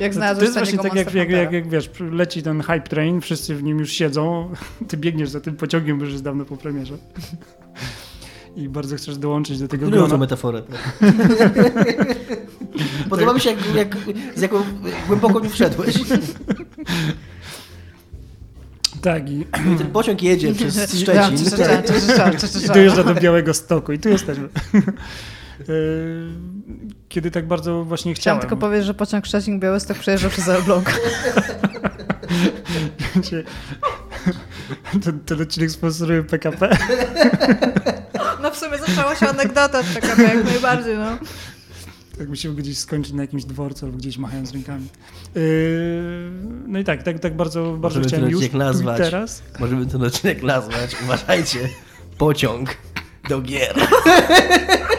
jak To znalazłeś jest właśnie tak, jak, jak, jak, jak wiesz, leci ten hype train, wszyscy w nim już siedzą, ty biegniesz za tym pociągiem, bo już jest dawno po premierze. I bardzo chcesz dołączyć do tego grona. metaforę. Podoba mi się, jak, jak, z jaką głęboko mi wszedłeś. Tak, i, I ten pociąg jedzie przez Ja, Szczecin. czy- czy- czy- czy- czy- czy- i dojeżdża do Białego Stoku i tu jesteśmy. Yy, Kiedy tak bardzo właśnie Chciałam chciałem. tylko powiedzieć, że pociąg Szczecin Białystok przejeżdża przez Elbląg. ten, ten odcinek sponsoruje PKP. No w sumie zaczęła się anegdota od PKP jak najbardziej, no. Tak musimy gdzieś skończyć na jakimś dworcu albo gdzieś machając rękami. Yy, no i tak, tak, tak bardzo, bardzo Możemy ten chciałem już odcinek tu i nazwać. teraz. Możemy ten odcinek nazwać. Uważajcie. Pociąg do gier.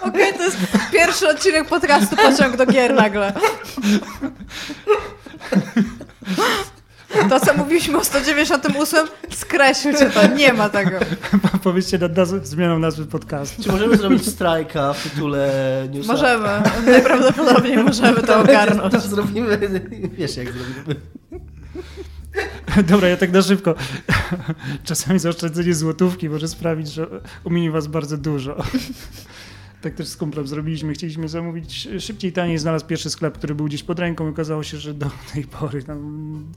Okej, to jest pierwszy odcinek podcastu Pociąg do gier nagle. To, co mówiliśmy o 198, skreślcie to, nie ma tego. Powiedzcie nad nazw- zmianą nazwy podcastu. Czy możemy zrobić strajka w tytule newsa? Możemy, najprawdopodobniej możemy to ogarnąć. To zrobimy, wiesz jak zrobimy. Dobra, ja tak na szybko. Czasami zaoszczędzenie złotówki może sprawić, że umieni was bardzo dużo. Tak też z kumplem zrobiliśmy. Chcieliśmy zamówić szybciej, taniej. Znalazł pierwszy sklep, który był gdzieś pod ręką. Okazało się, że do tej pory tam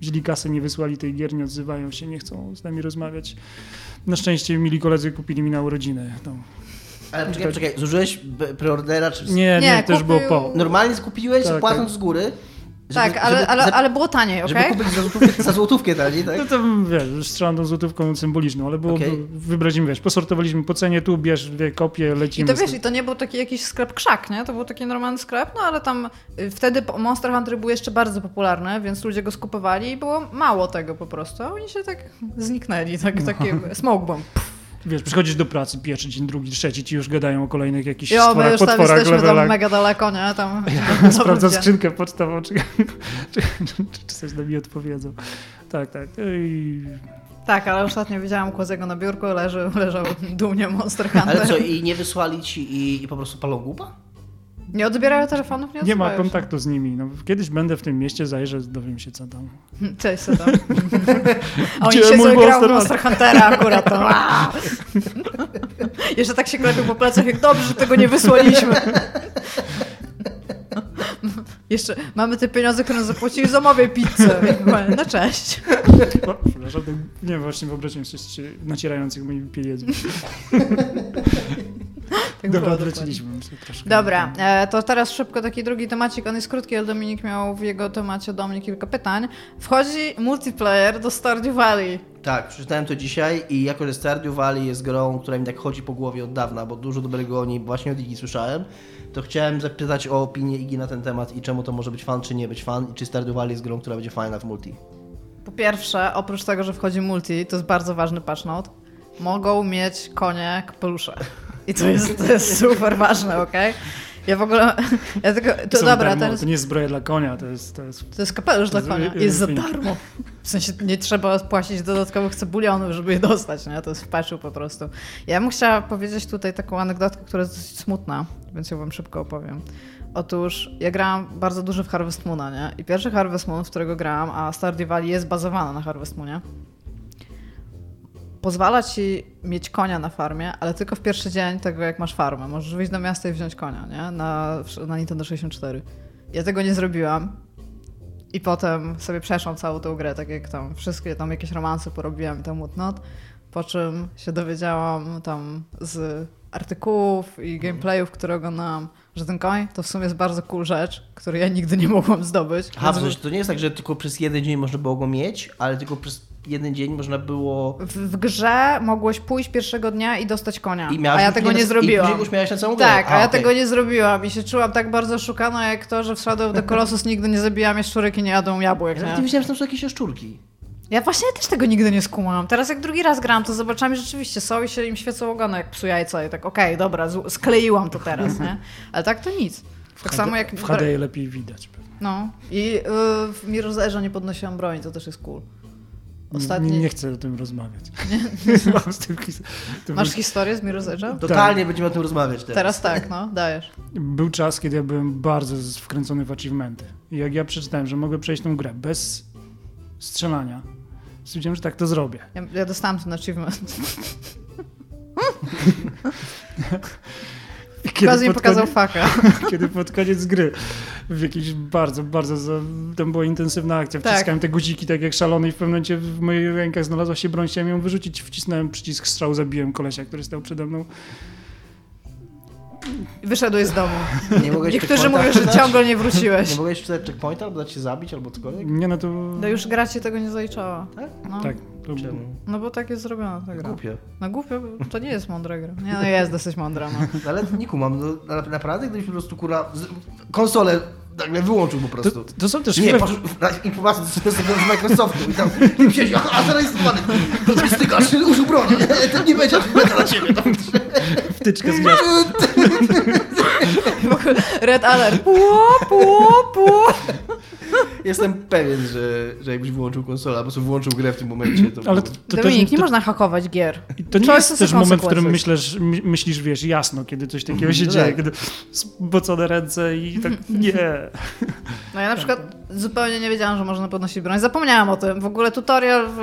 wzięli kasę, nie wysłali tej gier, nie odzywają się, nie chcą z nami rozmawiać. Na szczęście mili koledzy kupili mi na urodziny. No. Ale czekaj, czekaj, zużyłeś preordera? Czy... Nie, nie, Nie, to już było kupił- po. Normalnie skupiłeś, Tak, płacąc z góry Tak, Żeby- ale, żeby- ale, ale było taniej, okej? Żeby kupić za złotówkę, za złotówkę taniej, tak? No to wiesz, strzelam tą złotówką symboliczną, ale było, Okej. wybraliśmy, wiesz, posortowaliśmy po cenie, tu bierz dwie kopie, I lecimy. to z wiesz, i to nie był taki jakiś sklep krzak, nie? To był taki normalny sklep, no ale tam y, wtedy Monster Hunter był jeszcze bardzo popularny, więc ludzie go skupowali i było mało tego po prostu. A oni się tak zniknęli, tak, takie smoke bomb. Wiesz, przychodzisz do pracy, pierwszy dzień, drugi, trzeci, ci już gadają o kolejnych jakichś Jo, my stworach, już tam potworach, jesteśmy tam levelach. mega daleko, nie? Tam Sprawdza Dobry skrzynkę pocztową, czy, czy, czy, czy coś na mi odpowiedzą. Tak, tak. I Tak, ale ostatnio widziałam Kłazego na biurku, leży, leżał dumnie Monster Hunter. Ale co, i nie wysłali ci i, i po prostu palą głupa? Nie odbierają telefonów, nie nie ma się. kontaktu z nimi. No, kiedyś będę w tym mieście, zajrzę, dowiem się co tam. Cześć, co tam? Oni Gdzie się sobie grał Monster Huntera akurat. To, aaa! Jeszcze tak się klepił po plecach, jak dobrze, że tego nie wysłaliśmy. Jeszcze mamy te pieniądze, które nam zapłacili, zamawiaj pizzę. No cześć. O, przepraszam, nie właśnie wyobraźcie sobie coś nacierających moimi pieniędzmi. Tak Dobra, odleciliśmy. myślę, troszkę. Dobra, e, to teraz szybko taki drugi temacik, on jest krótki, ale Dominik miał w jego temacie do mnie kilka pytań. Wchodzi multiplayer do Stardew Valley. Tak, przeczytałem to dzisiaj i jako, że Stardew Valley jest grą, która mi tak chodzi po głowie od dawna, bo dużo dobrego o niej właśnie od Igi słyszałem, to chciałem zapytać o opinię Igi na ten temat i czemu to może być fan, czy nie być fan i czy Stardew Valley jest grą, która będzie fajna w multi. Po pierwsze, oprócz tego, że wchodzi multi, to jest bardzo ważny patch note, mogą mieć konie pelusze. I to jest, to jest super ważne, okej? Ja w ogóle, ja tylko, to Są dobra, darmo, teraz, To nie jest zbroja dla konia, to jest... To jest to jest kapelusz dla To konia, jest- jest za darmo. W sensie nie trzeba płacić dodatkowych cebulionów, żeby je dostać, nie? To jest w patchu po prostu. Ja bym chciała powiedzieć tutaj taką anegdotkę, która jest dosyć smutna, więc ją wam szybko opowiem. Otóż ja grałam bardzo dużo w Harvest Moona, nie? I pierwszy Harvest Moon, w którego grałam, a Stardew Valley jest bazowana na Harvest Moonie, pozwala ci mieć konia na farmie, ale tylko w pierwszy dzień tego, jak masz farmę. Możesz wyjść do miasta i wziąć konia, nie? Na, na Nintendo 64. Ja tego nie zrobiłam. I potem sobie przeszłam całą tą grę, tak jak tam wszystkie tam jakieś romanse porobiłam i tam whatnot. Po czym się dowiedziałam tam z artykułów i gameplayów, które oglądałam, że ten koń to w sumie jest bardzo cool rzecz, której ja nigdy nie mogłam zdobyć. W Więc- to nie jest tak, że tylko przez jeden dzień można było go mieć, ale tylko przez jeden dzień można było... w, w grze mogłeś pójść pierwszego dnia i dostać konia, I miałaś a ja tego nie I zrobiłam. miałeś na całą grę. Tak, a ja okej. tego nie zrobiłam i się czułam tak bardzo szukana, jak to, że w Shadow of the Colossus nigdy nie zabijam jaszczurek i nie jadą jabłek, Ja nie nie? wiedziałem, że tam są jakieś jaszczurki. Ja właśnie też tego nigdy nie skumałam. Teraz jak drugi raz gram, to zobaczyłam, że rzeczywiście są i się im świecą ogony jak psu jajca i tak okej, dobra, z- skleiłam to teraz, nie? Ale tak to nic. Tak samo jak... W HD lepiej widać. pewnie. No. I yy, w Mirror's Edge'a nie podnosiłam broni, to też jest cool. Ostatni... Nie, nie chcę o tym rozmawiać. Mam z tym his- Masz był, historię z Mirror's Edge'a? Totalnie będziemy o tym rozmawiać teraz. Teraz tak, no, dajesz. był czas, kiedy ja byłem bardzo wkręcony w achievementy. I jak ja przeczytałem, że mogę przejść tą grę bez strzelania, stwierdziłem, że tak to zrobię. Ja, ja dostałam ten achievement. Kiedy pod pokazał koniec- faka. kiedy pod koniec gry w jakiejś bardzo, bardzo, za, tam była intensywna akcja, Tak. wciskałem te guziki tak jak szalony i w pewnym momencie w moich rękach znalazła się broń, chciałem ją wyrzucić, wcisnąłem przycisk strzał, zabiłem kolesia, który stał przede mną. Wyszedłeś z domu. Nie mogłeś Niektórzy mówią, że ciągle nie wróciłeś. Nie mogłeś wtedy checkpointa, albo dać się zabić, albo cokolwiek? Nie no to... No już gra ci tego nie zaliczała. Tak? No. Tak. To, Czemu? No bo tak jest zrobiona ta gra. Głupie. No głupio, bo to nie jest mądra gra. Nie, no jest dosyć mądra, no. No, Ale nie kumam, no, na- naprawdę gdybyś po prostu kurwa z- konsolę nagle wyłączył po to, prostu. to są też Nie, poszedł na do, do Microsoftu i tam i siedzi, aha, zarejestrowany, stykasz, użył broni, to nie będzie beta dla ciebie. Tam. wtyczkę z Red alert. Puo, puo, puo. Jestem pewien, że, że jakbyś wyłączył konsolę, albo sobie włączył grę w tym momencie, to Ale to, to, Dominik, też, nie to, można hakować gier. to nie Choices jest też moment, w którym myślisz, my- myślisz, wiesz, jasno, kiedy coś takiego się No dzieje, tak. kiedy spocone ręce i tak nie. No ja na przykład zupełnie nie wiedziałam, że można podnosić broń. Zapomniałam o tym. W ogóle tutorial w y,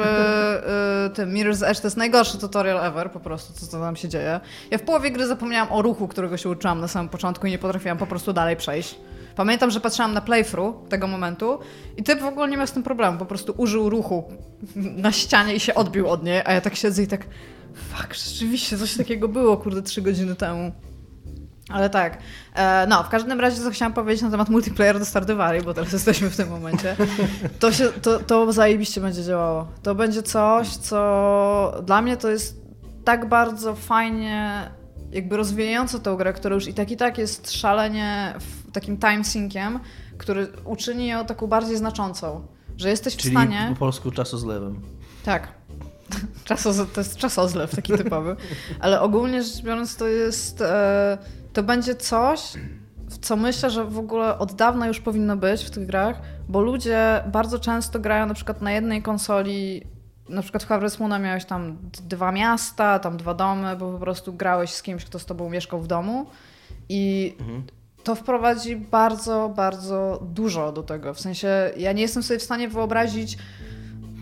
y, tym Mirror's Edge to jest najgorszy tutorial ever, po prostu, co, co tam się dzieje. Ja w połowie gry zapomniałam o ruchu, którego się uczyłam na samym początku i nie potrafiłam po prostu dalej przejść. Pamiętam, że patrzyłam na playthrough tego momentu i typ w ogóle nie miał z tym problemu. Po prostu użył ruchu na ścianie i się odbił od niej, a ja tak siedzę i tak fuck, rzeczywiście coś takiego było, kurde, trzy godziny temu. Ale tak. E, no, w każdym razie co chciałam powiedzieć na temat multiplayer do Stardew bo teraz jesteśmy w tym momencie. To, się, to, to zajebiście będzie działało. To będzie coś, co dla mnie to jest tak bardzo fajnie jakby rozwijające tę grę, która już i tak i tak jest szalenie takim time sinkiem, który uczyni ją taką bardziej znaczącą. Że jesteś Czyli w stanie. po polsku czasozlewem. Tak. Czasoz, to jest czasozlew taki typowy. Ale ogólnie rzecz biorąc, to jest. E, to będzie coś, co myślę, że w ogóle od dawna już powinno być w tych grach, bo ludzie bardzo często grają na przykład na jednej konsoli. Na przykład w Harvest Moona miałeś tam dwa miasta, tam dwa domy, bo po prostu grałeś z kimś, kto z tobą mieszkał w domu. I mhm to wprowadzi bardzo, bardzo dużo do tego. W sensie, ja nie jestem sobie w stanie wyobrazić,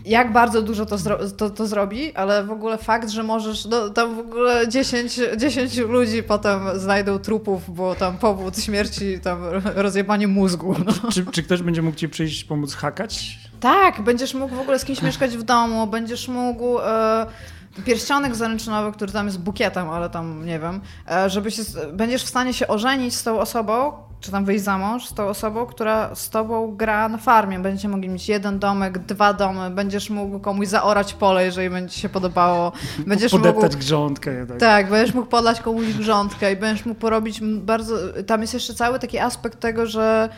jak bardzo dużo to, zro to, to, zrobi, ale w ogóle fakt, że możesz, no, tam w ogóle 10, 10 ludzi potem znajdą trupów, bo tam powód śmierci, tam rozjebanie mózgu. No. Czy, czy, ktoś będzie mógł ci przyjść pomóc hakać? Tak, będziesz mógł w ogóle z kimś mieszkać w domu, będziesz mógł... E, pierścionek zaręczynowy, który tam jest bukietem, ale tam nie wiem, e, żeby się, będziesz w stanie się ożenić z tą osobą, czy tam wyjść za mąż z tą osobą, która z tobą gra na farmie. Będziecie mogli mieć jeden domek, dwa domy, będziesz mógł komuś zaorać pole, jeżeli będzie się podobało. Będziesz Podeptać mógł... grządkę. Tak. tak, będziesz mógł podlać komuś grządkę i będziesz mógł porobić bardzo... Tam jest jeszcze cały taki aspekt tego, że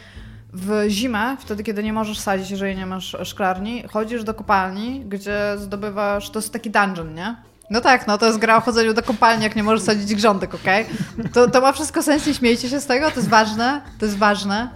w zimę, wtedy kiedy nie możesz sadzić, jeżeli nie masz szklarni, chodzisz do kopalni, gdzie zdobywasz, to jest taki dungeon, nie? No tak, no to jest gra o chodzeniu do kopalni, jak nie możesz sadzić grządek, okej? To, to ma wszystko sens, nie śmiejcie się z tego, to jest ważne, to jest ważne.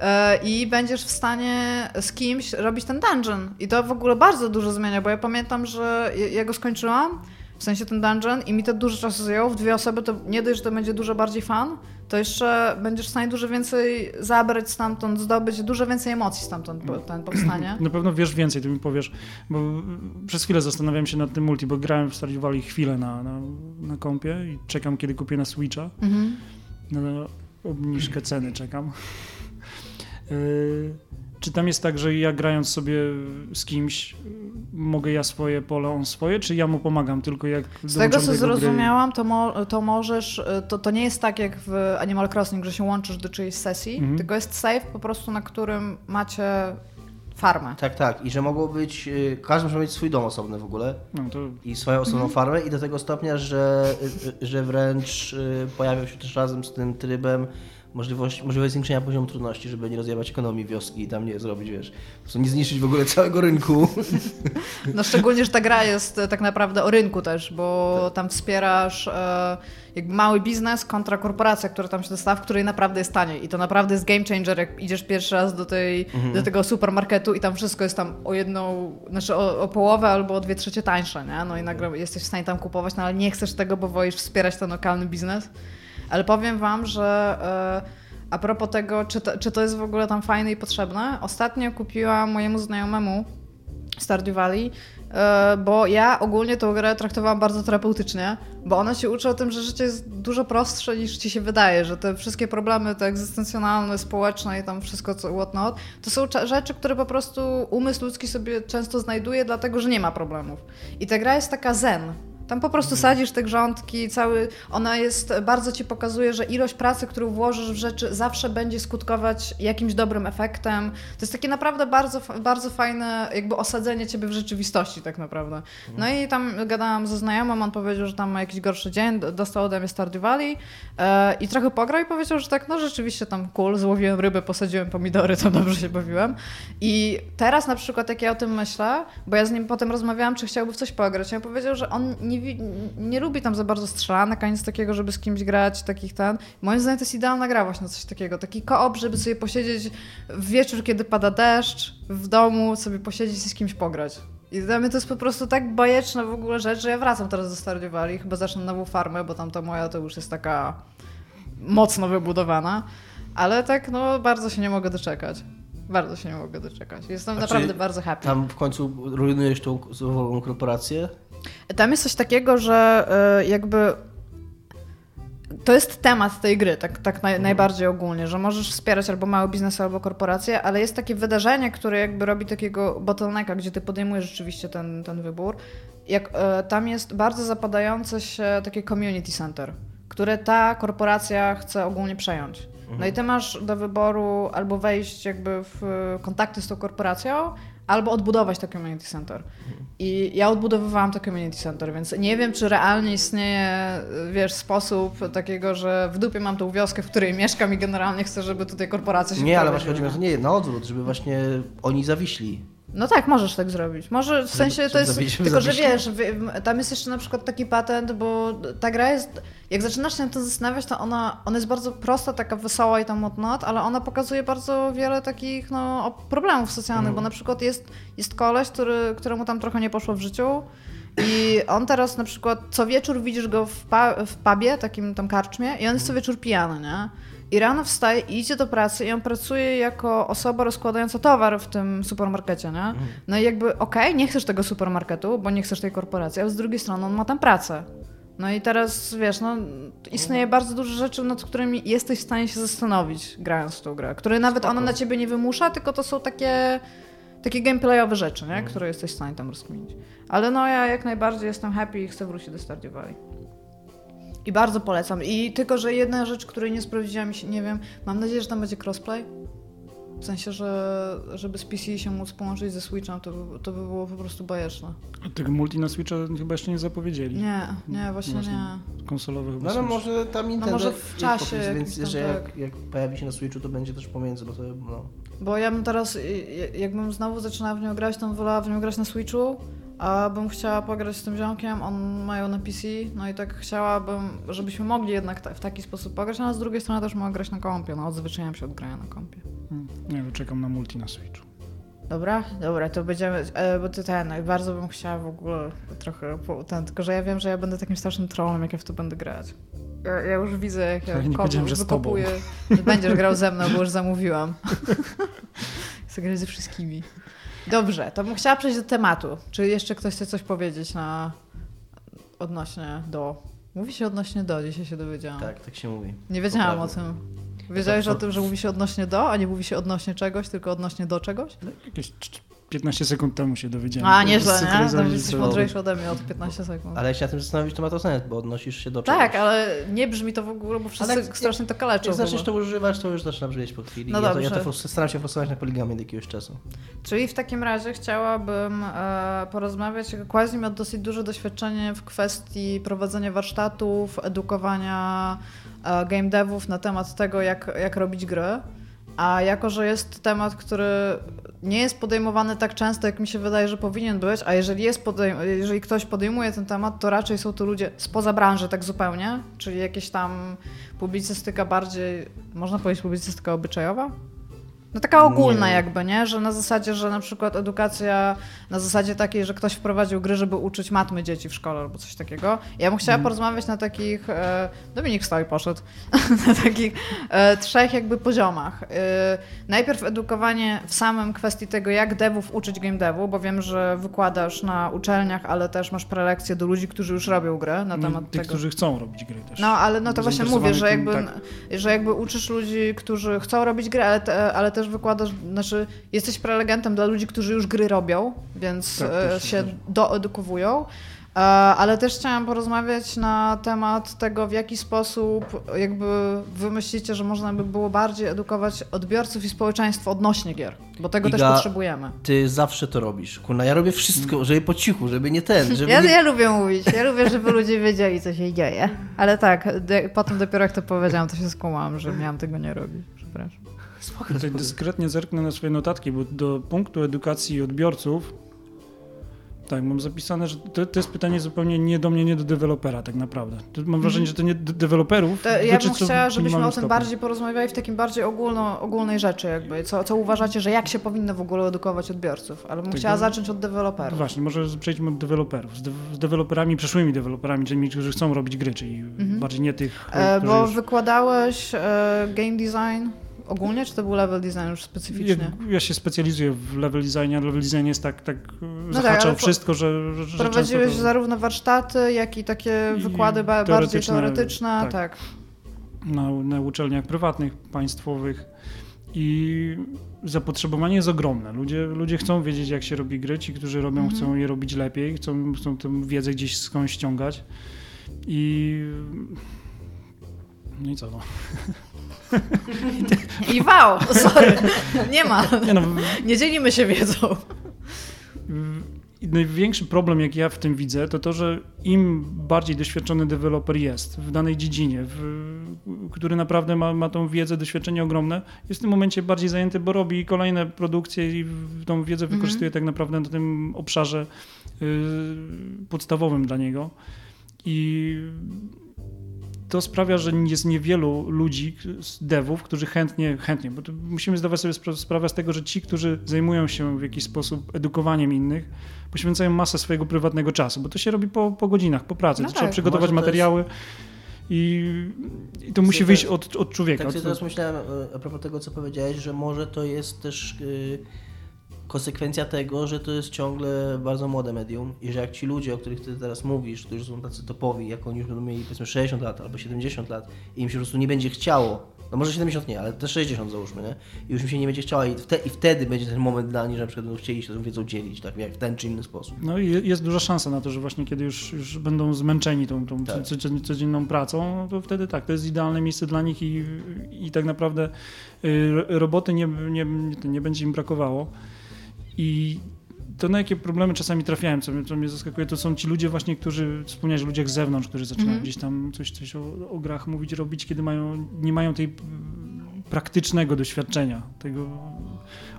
E, I będziesz w stanie z kimś robić ten dungeon. I to w ogóle bardzo dużo zmienia, bo ja pamiętam, że ja go skończyłam, w sensie ten dungeon i mi to dużo czasu zajęło. W dwie osoby to nie dość, że to będzie dużo bardziej fan, to jeszcze będziesz w stanie dużo więcej zabrać stamtąd, zdobyć dużo więcej emocji stamtąd ten powstanie. Na pewno wiesz więcej, ty mi powiesz, bo przez chwilę zastanawiam się nad tym multi, bo grałem w Stardew Valley chwilę na, na, na kompie i czekam, kiedy kupię na Switcha. Mhm. Na obniżkę ceny czekam. Yy, czy tam jest tak, że ja grając sobie z kimś, mogę ja swoje pole, on swoje, czy ja mu pomagam tylko jak Z tego co zrozumiałam, to, mo to możesz, to, to nie jest tak jak w Animal Crossing, że się łączysz do czyjejś sesji, mhm. tylko jest save po prostu, na którym macie farmę. Tak, tak. I że mogło być, y, każdy może mieć swój dom osobny w ogóle no to... i swoją osobną mhm. farmę i do tego stopnia, że, y, y, że wręcz pojawiał się też razem z tym trybem możliwość, możliwość zwiększenia poziomu trudności, żeby nie rozjebać ekonomii wioski i tam nie zrobić, wiesz, po prostu nie zniszczyć w ogóle całego rynku. No szczególnie, że ta gra jest e, tak naprawdę o rynku też, bo tak. tam wspierasz e, jakby mały biznes kontra korporacja, która tam się dostała, w której naprawdę jest taniej i to naprawdę jest game changer, jak idziesz pierwszy raz do, tej, mhm. do tego supermarketu i tam wszystko jest tam o jedną, znaczy o, o połowę albo o dwie trzecie tańsze, nie? No i nagle jesteś w stanie tam kupować, no ale nie chcesz tego, bo wolisz wspierać ten lokalny biznes. Ale powiem Wam, że e, a propos tego, czy to, czy to jest w ogóle tam fajne i potrzebne, ostatnio kupiłam mojemu znajomemu Stardew Valley, e, bo ja ogólnie tę grę traktowałam bardzo terapeutycznie, bo ona się uczy o tym, że życie jest dużo prostsze niż ci się wydaje, że te wszystkie problemy te egzystencjonalne, społeczne i tam wszystko co whatnot, to są rzeczy, które po prostu umysł ludzki sobie często znajduje, dlatego że nie ma problemów. I ta gra jest taka zen, tam po prostu sadzisz te grządki, cały, ona jest, bardzo ci pokazuje, że ilość pracy, którą włożysz w rzeczy zawsze będzie skutkować jakimś dobrym efektem. To jest takie naprawdę bardzo, bardzo fajne jakby osadzenie ciebie w rzeczywistości tak naprawdę. No i tam gadałam ze znajomym, on powiedział, że tam ma jakiś gorszy dzień, dostał ode mnie Stardew Valley e, i trochę pograł i powiedział, że tak, no rzeczywiście tam cool, złowiłem rybę, posadziłem pomidory, to dobrze się bawiłem. I teraz na przykład jak ja o tym myślę, bo ja z nim potem rozmawiałam, czy chciałby w coś pograć, ja powiedział, że on nie nie lubi tam za bardzo strzelanek, ani z takiego, żeby z kimś grać, takich ten. Moim zdaniem to jest idealna gra właśnie coś takiego. Taki koop, żeby sobie posiedzieć w wieczór, kiedy pada deszcz, w domu, sobie posiedzieć i z kimś pograć. I dla mnie to jest po prostu tak bajeczna w ogóle rzecz, że ja wracam teraz do Stardew Valley, chyba zacznę nową farmę, bo tam ta moja to już jest taka mocno wybudowana. Ale tak, no, bardzo się nie mogę doczekać. Bardzo się nie mogę doczekać. Jestem A naprawdę bardzo happy. Tam w końcu rujnujesz tą korporację? Tam jest coś takiego, że e, jakby to jest temat tej gry, tak, tak naj, mhm. najbardziej ogólnie, że możesz wspierać albo mały biznes, albo korporację, ale jest takie wydarzenie, które jakby robi takiego bottlenecka, gdzie ty podejmujesz rzeczywiście ten, ten wybór. Jak, e, tam jest bardzo zapadające się takie community center które ta korporacja chce ogólnie przejąć. No i ty masz do wyboru albo wejść jakby w kontakty z tą korporacją, albo odbudować to community center. I ja odbudowywałam to community center, więc nie wiem, czy realnie istnieje, wiesz, sposób takiego, że w dupie mam tą wioskę, w której mieszkam i generalnie chcę, żeby tutaj korporacja się Nie, ale właśnie chodzi mi o to, nie, na odwrót, żeby właśnie oni zawiśli. No tak, możesz tak zrobić. Może w sensie to jest. Tylko, że wiesz, tam jest jeszcze na przykład taki patent, bo ta gra jest. Jak zaczynasz się nad tym zastanawiać, to ona, ona jest bardzo prosta, taka wesoła i tam whatnot, ale ona pokazuje bardzo wiele takich no, problemów socjalnych, bo na przykład jest, jest koleś, który, któremu tam trochę nie poszło w życiu. I on teraz na przykład co wieczór widzisz go w, pa- w pubie, takim tam karczmie, i on jest co wieczór pijany, nie? I rano wstaje i idzie do pracy i on pracuje jako osoba rozkładająca towar w tym supermarkecie, nie? No i jakby okej, nie chcesz tego supermarketu, bo nie chcesz tej korporacji, ale z drugiej strony on ma tam pracę. No i teraz, wiesz, no, istnieje bardzo dużo rzeczy, nad którymi jesteś w stanie się zastanowić, grając w tą grę, które nawet ona na ciebie nie wymusza, tylko to są takie, takie gameplayowe rzeczy, nie? które jesteś w stanie tam rozkminić. Ale no ja jak najbardziej jestem happy i chcę wrócić do Stardew Valley. I bardzo polecam. I tylko, że jedna rzecz, której nie sprawdziłam, i się- nie wiem, mam nadzieję, że tam będzie crossplay. W sensie, że żeby z PC się móc połączyć ze Switchem, to, by- to by było po prostu bajeczne. A Tego multi na Switcha chyba jeszcze nie zapowiedzieli. Nie, nie, właśnie Właśnie. nie. Konsolowe chyba No ale może tam Nintendo może w czasie popis, więc że tak. jak, jak pojawi się na Switchu, to będzie też pomiędzy, bo to no. Bo ja bym teraz, y, y, jakbym znowu zaczynała w nią grać, to bym wolała w nią grać na Switchu, a bym chciała pograć z tym ziomkiem, on mają na PC, no i tak chciałabym, żebyśmy mogli jednak ta, w taki sposób pograć, no, a z drugiej strony też mogę grać na kompie, no odzwyczaiłam się od grania na kompie. Hmm, Nie wiem, czekam na multi na Switchu. Dobra, dobra, to będziemy, e, bo ty ten, bardzo bym chciała w ogóle trochę, po, ten, tylko że ja wiem, że ja będę takim strasznym trollem, jak ja w to będę grać. Ja, ja już widzę, jak ja Ale nie że z tobą. wykopuję, że będziesz grał ze mną, bo już zamówiłam. Chcę grać ze wszystkimi. Dobrze, to bym chciała przejść do tematu. Czy jeszcze ktoś chce coś powiedzieć na odnośnie do... Mówi się odnośnie do, dzisiaj się dowiedziałam. Tak, tak się mówi. Nie wiedziałam o Poprawnie. tym. Wiedziałeś o tym, że mówi się odnośnie do, a nie mówi się odnośnie czegoś, tylko odnośnie do czegoś? Jakieś cz- 15 sekund temu się dowiedziałem. A, nieźle, nie? synchronizowanie To jesteś to- mądrzejszy ode mnie od 15 sekund. Ale się na tym zastanowić, to ma to sens, bo odnosisz się do czegoś. Tak, ale nie brzmi to w ogóle, bo wszyscy Ale strasznie to kaleczą. Jak zaczniesz to używać, to już zaczyna brzmieć po chwili. No ja, to, ja dobrze. to staram się frustować na poligamie od jakiegoś czasu. Czyli w takim razie chciałabym e, porozmawiać. Quasi miał dosyć duże doświadczenie w kwestii prowadzenia warsztatów, edukowania e, game devów na temat tego, jak, jak robić gry. A jako, że jest temat, który nie jest podejmowany tak często, jak mi się wydaje, że powinien być, a jeżeli, jest podejm- jeżeli ktoś podejmuje ten temat, to raczej są to ludzie spoza branży tak zupełnie, czyli jakieś tam publicystyka bardziej, można powiedzieć publicystyka obyczajowa? No taka ogólna Nie. jakby, nie? Że na zasadzie, że na przykład edukacja na zasadzie takiej, że ktoś wprowadził gry, żeby uczyć matmy dzieci w szkole albo coś takiego. Ja bym chciała porozmawiać na takich, e, Dominik stał i poszedł, na takich e, trzech jakby poziomach. E, najpierw edukowanie w samym kwestii tego, jak devów uczyć game devu, bo wiem, że wykładasz na uczelniach, ale też masz prelekcje do ludzi, którzy już robią grę na temat No, Tych, tego. którzy chcą robić gry też. No, ale no to właśnie mówię, że jakby, tym, że jakby uczysz ludzi, którzy chcą robić gry, ale, te, ale też wykładasz, znaczy jesteś prelegentem dla ludzi, którzy już gry robią, więc Tak, e, też, się też. doedukowują. E, Ale też chciałam porozmawiać na temat tego, w jaki sposób jakby wy myślicie, że można by było bardziej edukować odbiorców i społeczeństwo odnośnie gier, bo tego też Iga, potrzebujemy. Ty zawsze to robisz. Kurna, ja robię wszystko, żeby po cichu, żeby nie ten, żeby Ja, nie... ja lubię mówić, ja lubię, żeby ludzie wiedzieli, co się dzieje. Ale tak, potem dopiero jak to powiedziałam, to się skumałam, że miałam tego nie robić. Przepraszam. Spoko, Tutaj spoko. dyskretnie zerknę na swoje notatki, bo do punktu edukacji odbiorców tak, mam zapisane, że to, to jest pytanie zupełnie nie do mnie, nie do dewelopera tak naprawdę. To mam wrażenie, że to nie do deweloperów. To ja bym chciała, żebyśmy o tym bardziej porozmawiali w takim bardziej ogólno, ogólnej rzeczy jakby. Co, co uważacie, że jak się powinno w ogóle edukować odbiorców? Ale bym Tego- chciała zacząć od deweloperów. Właśnie, może przejdźmy od deweloperów. Z, de z deweloperami, przyszłymi deweloperami, czyli którzy chcą robić gry, czyli bardziej nie tych, E, bo już... wykładałeś e, game design ogólnie, czy to był level design już specyficznie? Ja, ja się specjalizuję w level designie, a level design jest tak, tak tak, zahacza ale o wszystko, że, że, Prowadziłeś często zarówno warsztaty, jak i takie wykłady ba- bardziej teoretyczne, teoretyczne. tak. Tak. na, na uczelniach prywatnych, państwowych i zapotrzebowanie jest ogromne. Ludzie, ludzie chcą wiedzieć, jak się robi gry. Ci, którzy robią, Mhm. chcą je robić lepiej, chcą, chcą tę wiedzę gdzieś skądś ściągać i No i co? No. I wow, sorry, nie ma. Nie, no, Nie dzielimy się wiedzą. największy problem, jak ja w tym widzę, to to, że im bardziej doświadczony deweloper jest w danej dziedzinie, w, który naprawdę ma, ma tą wiedzę, doświadczenie ogromne, jest w tym momencie bardziej zajęty, bo robi kolejne produkcje i tą wiedzę wykorzystuje tak naprawdę na tym obszarze y, podstawowym dla niego. I to sprawia, że jest niewielu ludzi, z devów, którzy chętnie, chętnie, bo musimy zdawać sobie spra- sprawę z tego, że ci, którzy zajmują się w jakiś sposób edukowaniem innych, poświęcają masę swojego prywatnego czasu, bo to się robi po, po godzinach, po pracy. No tak. Trzeba przygotować materiały i, i to musi wyjść od, od człowieka. Tak sobie Od- teraz myślałem e, a propos tego, co powiedziałeś, że może to jest też y, konsekwencja tego, że to jest ciągle bardzo młode medium i że jak ci ludzie, o których ty teraz mówisz, którzy są tacy topowi, jak oni już będą mieli powiedzmy 60 lat albo 70 lat i im się po prostu nie będzie chciało, no może 70 nie, ale też 60 załóżmy, nie? I już im się nie będzie chciało i, wte, i wtedy będzie ten moment dla nich, że na przykład będą chcieli się tą wiedzą dzielić, tak jak w ten czy inny sposób. No i je- jest duża szansa na to, że właśnie kiedy już, już będą zmęczeni tą, tą Tak. co- co- codzienną pracą, no to wtedy tak, to jest idealne miejsce dla nich i, i tak naprawdę y, roboty nie, nie, nie będzie im brakowało. I to na jakie problemy czasami trafiałem, co, mnie- co mnie zaskakuje, to są ci ludzie właśnie, którzy, wspomniałeś o ludziach z zewnątrz, którzy zaczynają Mhm. gdzieś tam coś, coś o, o grach mówić, robić, kiedy mają, nie mają tej praktycznego doświadczenia, tego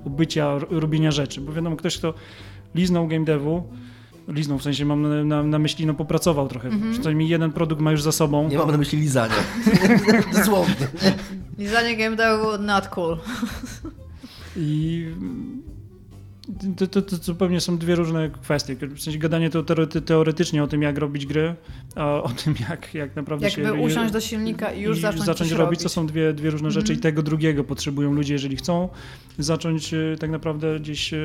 bycia, robienia rzeczy, bo wiadomo, ktoś, kto liznął game devu, liznął, w sensie mam na, na, na myśli, no popracował trochę, Mhm. przynajmniej jeden produkt ma już za sobą, Nie mam na myśli lizania. Dosłownie. Lizanie game devu not cool. I to, to, to zupełnie są dwie różne kwestie. W sensie gadanie to teore- teoretycznie o tym, jak robić gry, a o tym, jak, jak naprawdę Jakby się... usiąść do silnika i już i zacząć, zacząć coś robić, to są dwie, dwie różne rzeczy i tego drugiego potrzebują ludzie, jeżeli chcą. Zacząć e, tak naprawdę gdzieś e,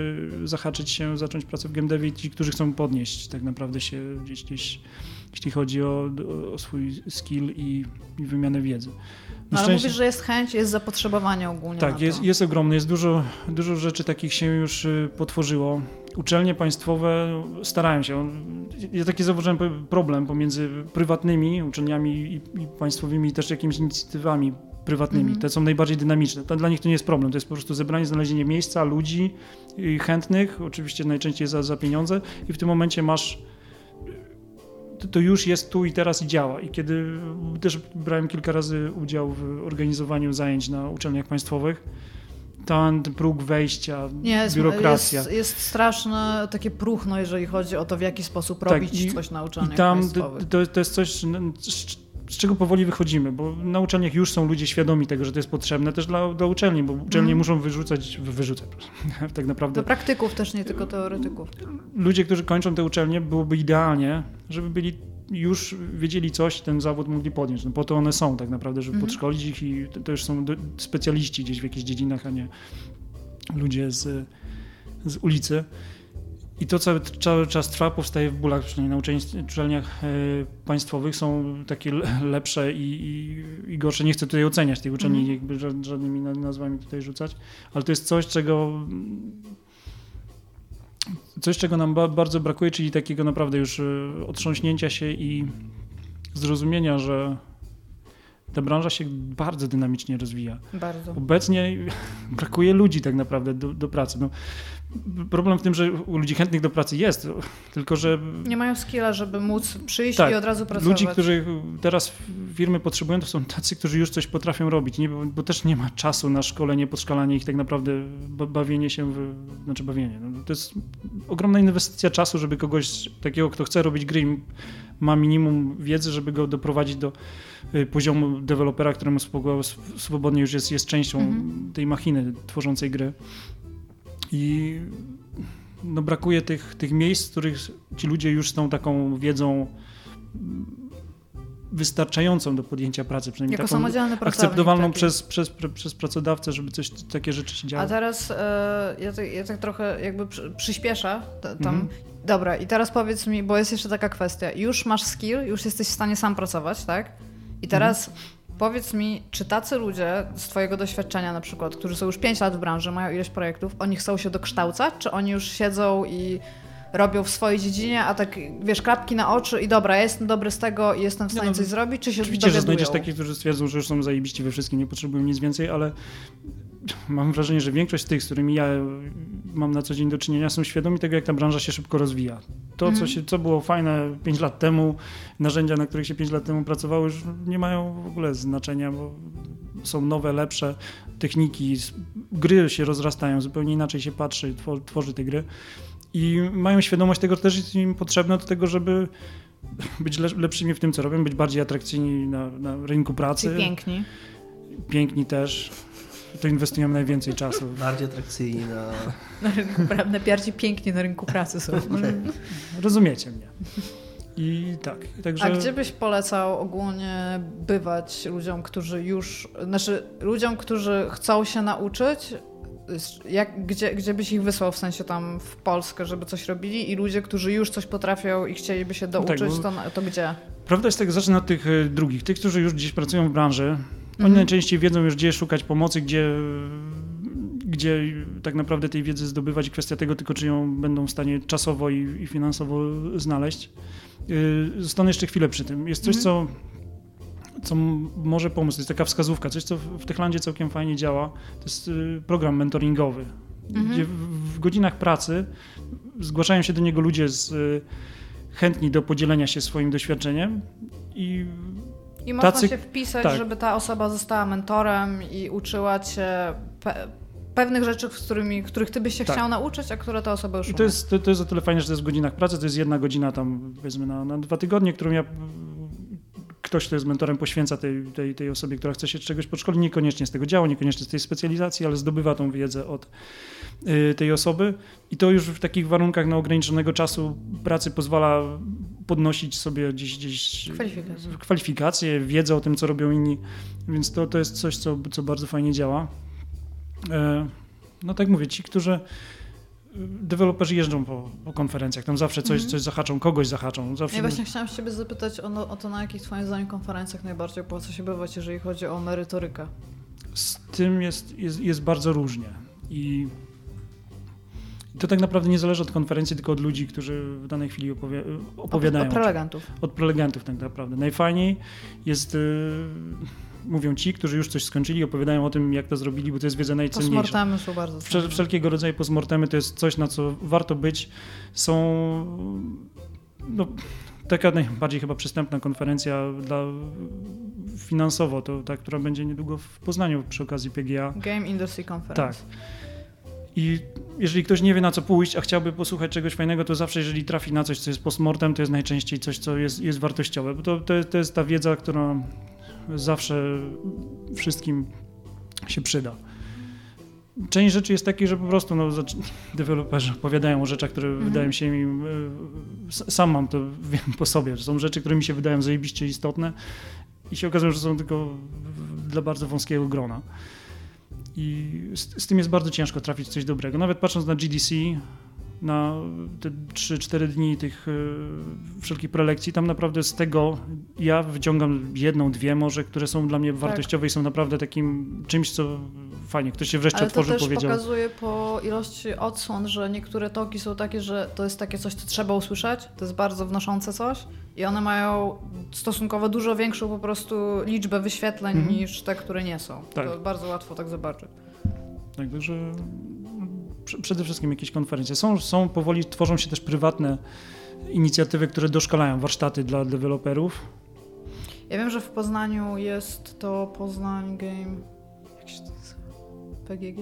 zahaczyć się, zacząć pracę w game devie, ci, którzy chcą podnieść tak naprawdę się gdzieś, gdzieś jeśli chodzi o, o swój skill i, i wymianę wiedzy. Na Ale mówisz, że jest chęć, jest zapotrzebowanie ogólnie tak, jest, jest ogromny, jest dużo, dużo rzeczy takich się już y, potworzyło. Uczelnie państwowe starają się. Ja taki zauważyłem problem pomiędzy prywatnymi uczelniami i, i państwowymi też jakimiś inicjatywami prywatnymi. Mhm. Te są najbardziej dynamiczne. To dla nich to nie jest problem. To jest po prostu zebranie, znalezienie miejsca, ludzi i chętnych, oczywiście najczęściej za, za pieniądze i w tym momencie masz to, już jest tu i teraz i działa. I kiedy też brałem kilka razy udział w organizowaniu zajęć na uczelniach państwowych, ten próg wejścia, jest, biurokracja. Jest, jest straszne takie próchno, jeżeli chodzi o to, w jaki sposób Tak, robić i- coś na I uczelniach tam państwowych. to, to jest coś, z, czego powoli wychodzimy, bo na uczelniach już są ludzie świadomi tego, że to jest potrzebne też dla, dla uczelni, bo uczelnie Mhm. muszą wyrzucać, wy- wyrzucać, tak naprawdę Do praktyków też, nie tylko teoretyków. ludzie, którzy kończą te uczelnie, byłoby idealnie, żeby byli już wiedzieli coś, ten zawód mogli podjąć. No po to one są tak naprawdę, żeby Mhm. podszkolić ich i to, już są specjaliści gdzieś w jakichś dziedzinach, a nie ludzie z, z ulicy. I to cały, cały czas trwa, powstaje w bólach, przynajmniej na uczelni- uczelniach e, państwowych są takie le- lepsze i, i, i gorsze. Nie chcę tutaj oceniać tej uczelni, Mhm. jakby ża- żadnymi na- nazwami tutaj rzucać, ale to jest coś, czego coś, czego nam ba bardzo brakuje, czyli takiego naprawdę już y, otrząśnięcia się i zrozumienia, że ta branża się bardzo dynamicznie rozwija. Bardzo. Obecnie brakuje ludzi tak naprawdę do, do pracy. No, problem w tym, że u ludzi chętnych do pracy jest, tylko że Nie mają skilla, żeby móc przyjść Tak, i od razu pracować. ludzi, którzy teraz firmy potrzebują, to są tacy, którzy już coś potrafią robić, nie? Bo, też nie ma czasu na szkolenie, podszkalanie ich, tak naprawdę ba- bawienie się w, znaczy bawienie. No, to jest ogromna inwestycja czasu, żeby kogoś takiego, kto chce robić gry, ma minimum wiedzy, żeby go doprowadzić do y, poziomu dewelopera, któremu swobodnie już jest, jest częścią Mhm. tej machiny tworzącej gry. I no, brakuje tych, tych miejsc, w których ci ludzie już z tą taką wiedzą wystarczającą do podjęcia pracy, przynajmniej Jako taką akceptowalną przez, przez, przez pracodawcę, żeby coś, takie rzeczy się A działy. teraz e, ja, tak, ja tak trochę jakby przy, przyspieszę tam. Mhm. Dobra, i teraz powiedz mi, bo jest jeszcze taka kwestia. Już masz skill, już jesteś w stanie sam pracować, tak? I teraz Mhm. powiedz mi, czy tacy ludzie z twojego doświadczenia na przykład, którzy są już 5 lat w branży, mają ileś projektów, oni chcą się dokształcać, czy oni już siedzą i robią w swojej dziedzinie, a tak, wiesz, klapki na oczy i dobra, ja jestem dobry z tego i jestem w stanie no, coś zrobić, czy się Oczywiście, że znajdziesz takich, którzy stwierdzą, że już są zajebiści we wszystkim, nie potrzebują nic więcej, ale mam wrażenie, że większość z tych, z którymi ja mam na co dzień do czynienia, są świadomi tego, jak ta branża się szybko rozwija. To, co, mhm. się, co było fajne 5 lat temu, narzędzia, na których się 5 lat temu pracowało, już nie mają w ogóle znaczenia, bo są nowe, lepsze techniki, gry się rozrastają, zupełnie inaczej się patrzy, tworzy te gry. I mają świadomość tego, że też jest im potrzebne do tego, żeby być lepszymi w tym, co robią, być bardziej atrakcyjni na, na rynku pracy. I piękni. Piękni też. To inwestujemy najwięcej czasu. Bardziej atrakcyjni na... Na rynku pracy, bardziej piękni na rynku pracy są. Rozumiecie mnie. I tak. Także... A gdzie byś polecał ogólnie bywać ludziom, którzy już, znaczy ludziom, którzy chcą się nauczyć, jak, gdzie, gdzie byś ich wysłał, w sensie tam w Polskę, żeby coś robili i ludzie, którzy już coś potrafią i chcieliby się douczyć, no tak, to, to gdzie? Prawda jest tak, zacznę od tych e, drugich, tych, którzy już gdzieś pracują w branży. Oni mhm. najczęściej wiedzą już, gdzie szukać pomocy, gdzie, gdzie tak naprawdę tej wiedzy zdobywać. Kwestia tego tylko, czy ją będą w stanie czasowo i, i finansowo znaleźć. E, zostanę jeszcze chwilę przy tym. Jest coś, mhm. co co może pomóc. To jest taka wskazówka, coś, co w Techlandzie całkiem fajnie działa. To jest y, program mentoringowy, mhm. gdzie w godzinach pracy zgłaszają się do niego ludzie z, y, chętni do podzielenia się swoim doświadczeniem i i można tacy, się wpisać, tak. żeby ta osoba została mentorem i uczyła cię pe pewnych rzeczy, z którymi, których ty byś się tak. chciał nauczyć, a które ta osoba już I to jest, to, to, jest o tyle fajne, że to jest w godzinach pracy, to jest jedna godzina tam powiedzmy na, na dwa tygodnie, którą ja ktoś, kto jest mentorem, poświęca tej, tej, tej osobie, która chce się czegoś podszkolić, niekoniecznie z tego działu, niekoniecznie z tej specjalizacji, ale zdobywa tą wiedzę od y, tej osoby i to już w takich warunkach na ograniczonego czasu pracy pozwala podnosić sobie gdzieś, gdzieś kwalifikacje. kwalifikacje, wiedzę o tym, co robią inni, więc to, to jest coś, co, co bardzo fajnie działa. E, no tak mówię, ci, którzy deweloperzy jeżdżą po, po, konferencjach, tam zawsze coś, coś zahaczą, kogoś zahaczą. Zawsze... Ja właśnie chciałam ciebie zapytać o, no, o to, na jakich twoim zdaniem konferencjach najbardziej opłaca się bywać, jeżeli chodzi o merytorykę. Z tym jest, jest, jest bardzo różnie i to tak naprawdę nie zależy od konferencji, tylko od ludzi, którzy w danej chwili opowi opowiadają. Od, od prelegentów. Od prelegentów tak naprawdę. Najfajniej jest... Yy mówią ci, którzy już coś skończyli, opowiadają o tym, jak to zrobili, bo to jest wiedza najcenniejsza. Postmortemy są bardzo Wszel Wszelkiego rodzaju postmortemy to jest coś, na co warto być. Są no, taka najbardziej chyba przystępna konferencja dla finansowo, to ta, która będzie niedługo w Poznaniu przy okazji PGA. Game Industry Conference. Tak. I jeżeli ktoś nie wie na co pójść, a chciałby posłuchać czegoś fajnego, to zawsze jeżeli trafi na coś, co jest postmortem, to jest najczęściej coś, co jest, jest wartościowe. Bo to, to, to jest ta wiedza, która zawsze wszystkim się przyda. Część rzeczy jest takiej, że po prostu no, deweloperzy opowiadają o rzeczach, które mhm. wydają się mi, e, sam mam to wiem po sobie, że są rzeczy, które mi się wydają zajebiście istotne i się okazują, że są tylko dla bardzo wąskiego grona. I z, z tym jest bardzo ciężko trafić coś dobrego. Nawet patrząc na GDC, na te 3-4 dni tych y, wszelkich prelekcji, tam naprawdę z tego ja wyciągam jedną, dwie może, które są dla mnie tak. wartościowe i są naprawdę takim czymś, co fajnie, ktoś się wreszcie Ale otworzył, powiedział. to też pokazuje po ilości odsłon, że niektóre toki są takie, że to jest takie coś, co trzeba usłyszeć, to jest bardzo wnoszące coś i one mają stosunkowo dużo większą po prostu liczbę wyświetleń mhm. niż te, które nie są. Tak. To bardzo łatwo tak zobaczyć. Tak, także przede wszystkim jakieś konferencje. Są, są powoli, tworzą się też prywatne inicjatywy, które doszkalają warsztaty dla deweloperów. Ja wiem, że w Poznaniu jest to Poznań Game. Jak się to nazywa? PGG?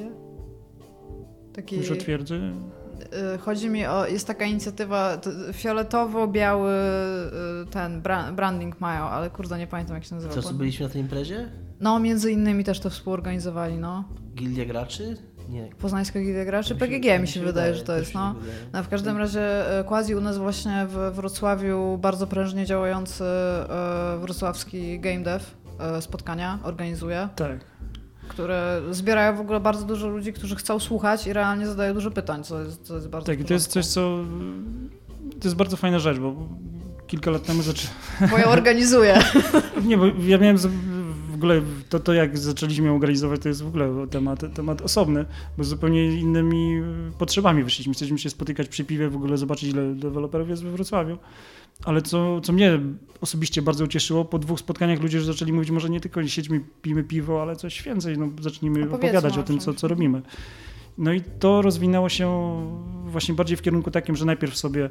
Taki... Już twierdzy? Chodzi mi o, jest taka inicjatywa, fioletowo-biały y, ten branding mają, ale kurde nie pamiętam jak się nazywa. Co, co byliśmy na tej imprezie? No, między innymi też to współorganizowali, no. Gildia graczy? Nie. Poznańska Gildia Graczy? PGG mi się, wydaje, wydaje, że to jest. No. no. w każdym razie e, Quasi u nas właśnie w Wrocławiu bardzo prężnie działający e, wrocławski game dev e, spotkania organizuje. Tak. Które zbierają w ogóle bardzo dużo ludzi, którzy chcą słuchać i realnie zadają dużo pytań, co jest, co jest bardzo Tak, to jest coś, co. To jest bardzo fajna rzecz, bo kilka lat temu zacząłem. Bo ja organizuję. Nie, bo ja miałem ogóle to, to jak zaczęliśmy ją organizować, to jest w ogóle temat, temat osobny, bo z zupełnie innymi potrzebami wyszliśmy. Chcieliśmy się spotykać przy piwie, w ogóle zobaczyć, ile deweloperów jest we Wrocławiu. Ale co, co mnie osobiście bardzo ucieszyło, po dwóch spotkaniach ludzie już zaczęli mówić, może nie tylko siedźmy, pijmy piwo, ale coś więcej, no zacznijmy opowiadać o tym, co, co robimy. No i to rozwinęło się właśnie bardziej w kierunku takim, że najpierw sobie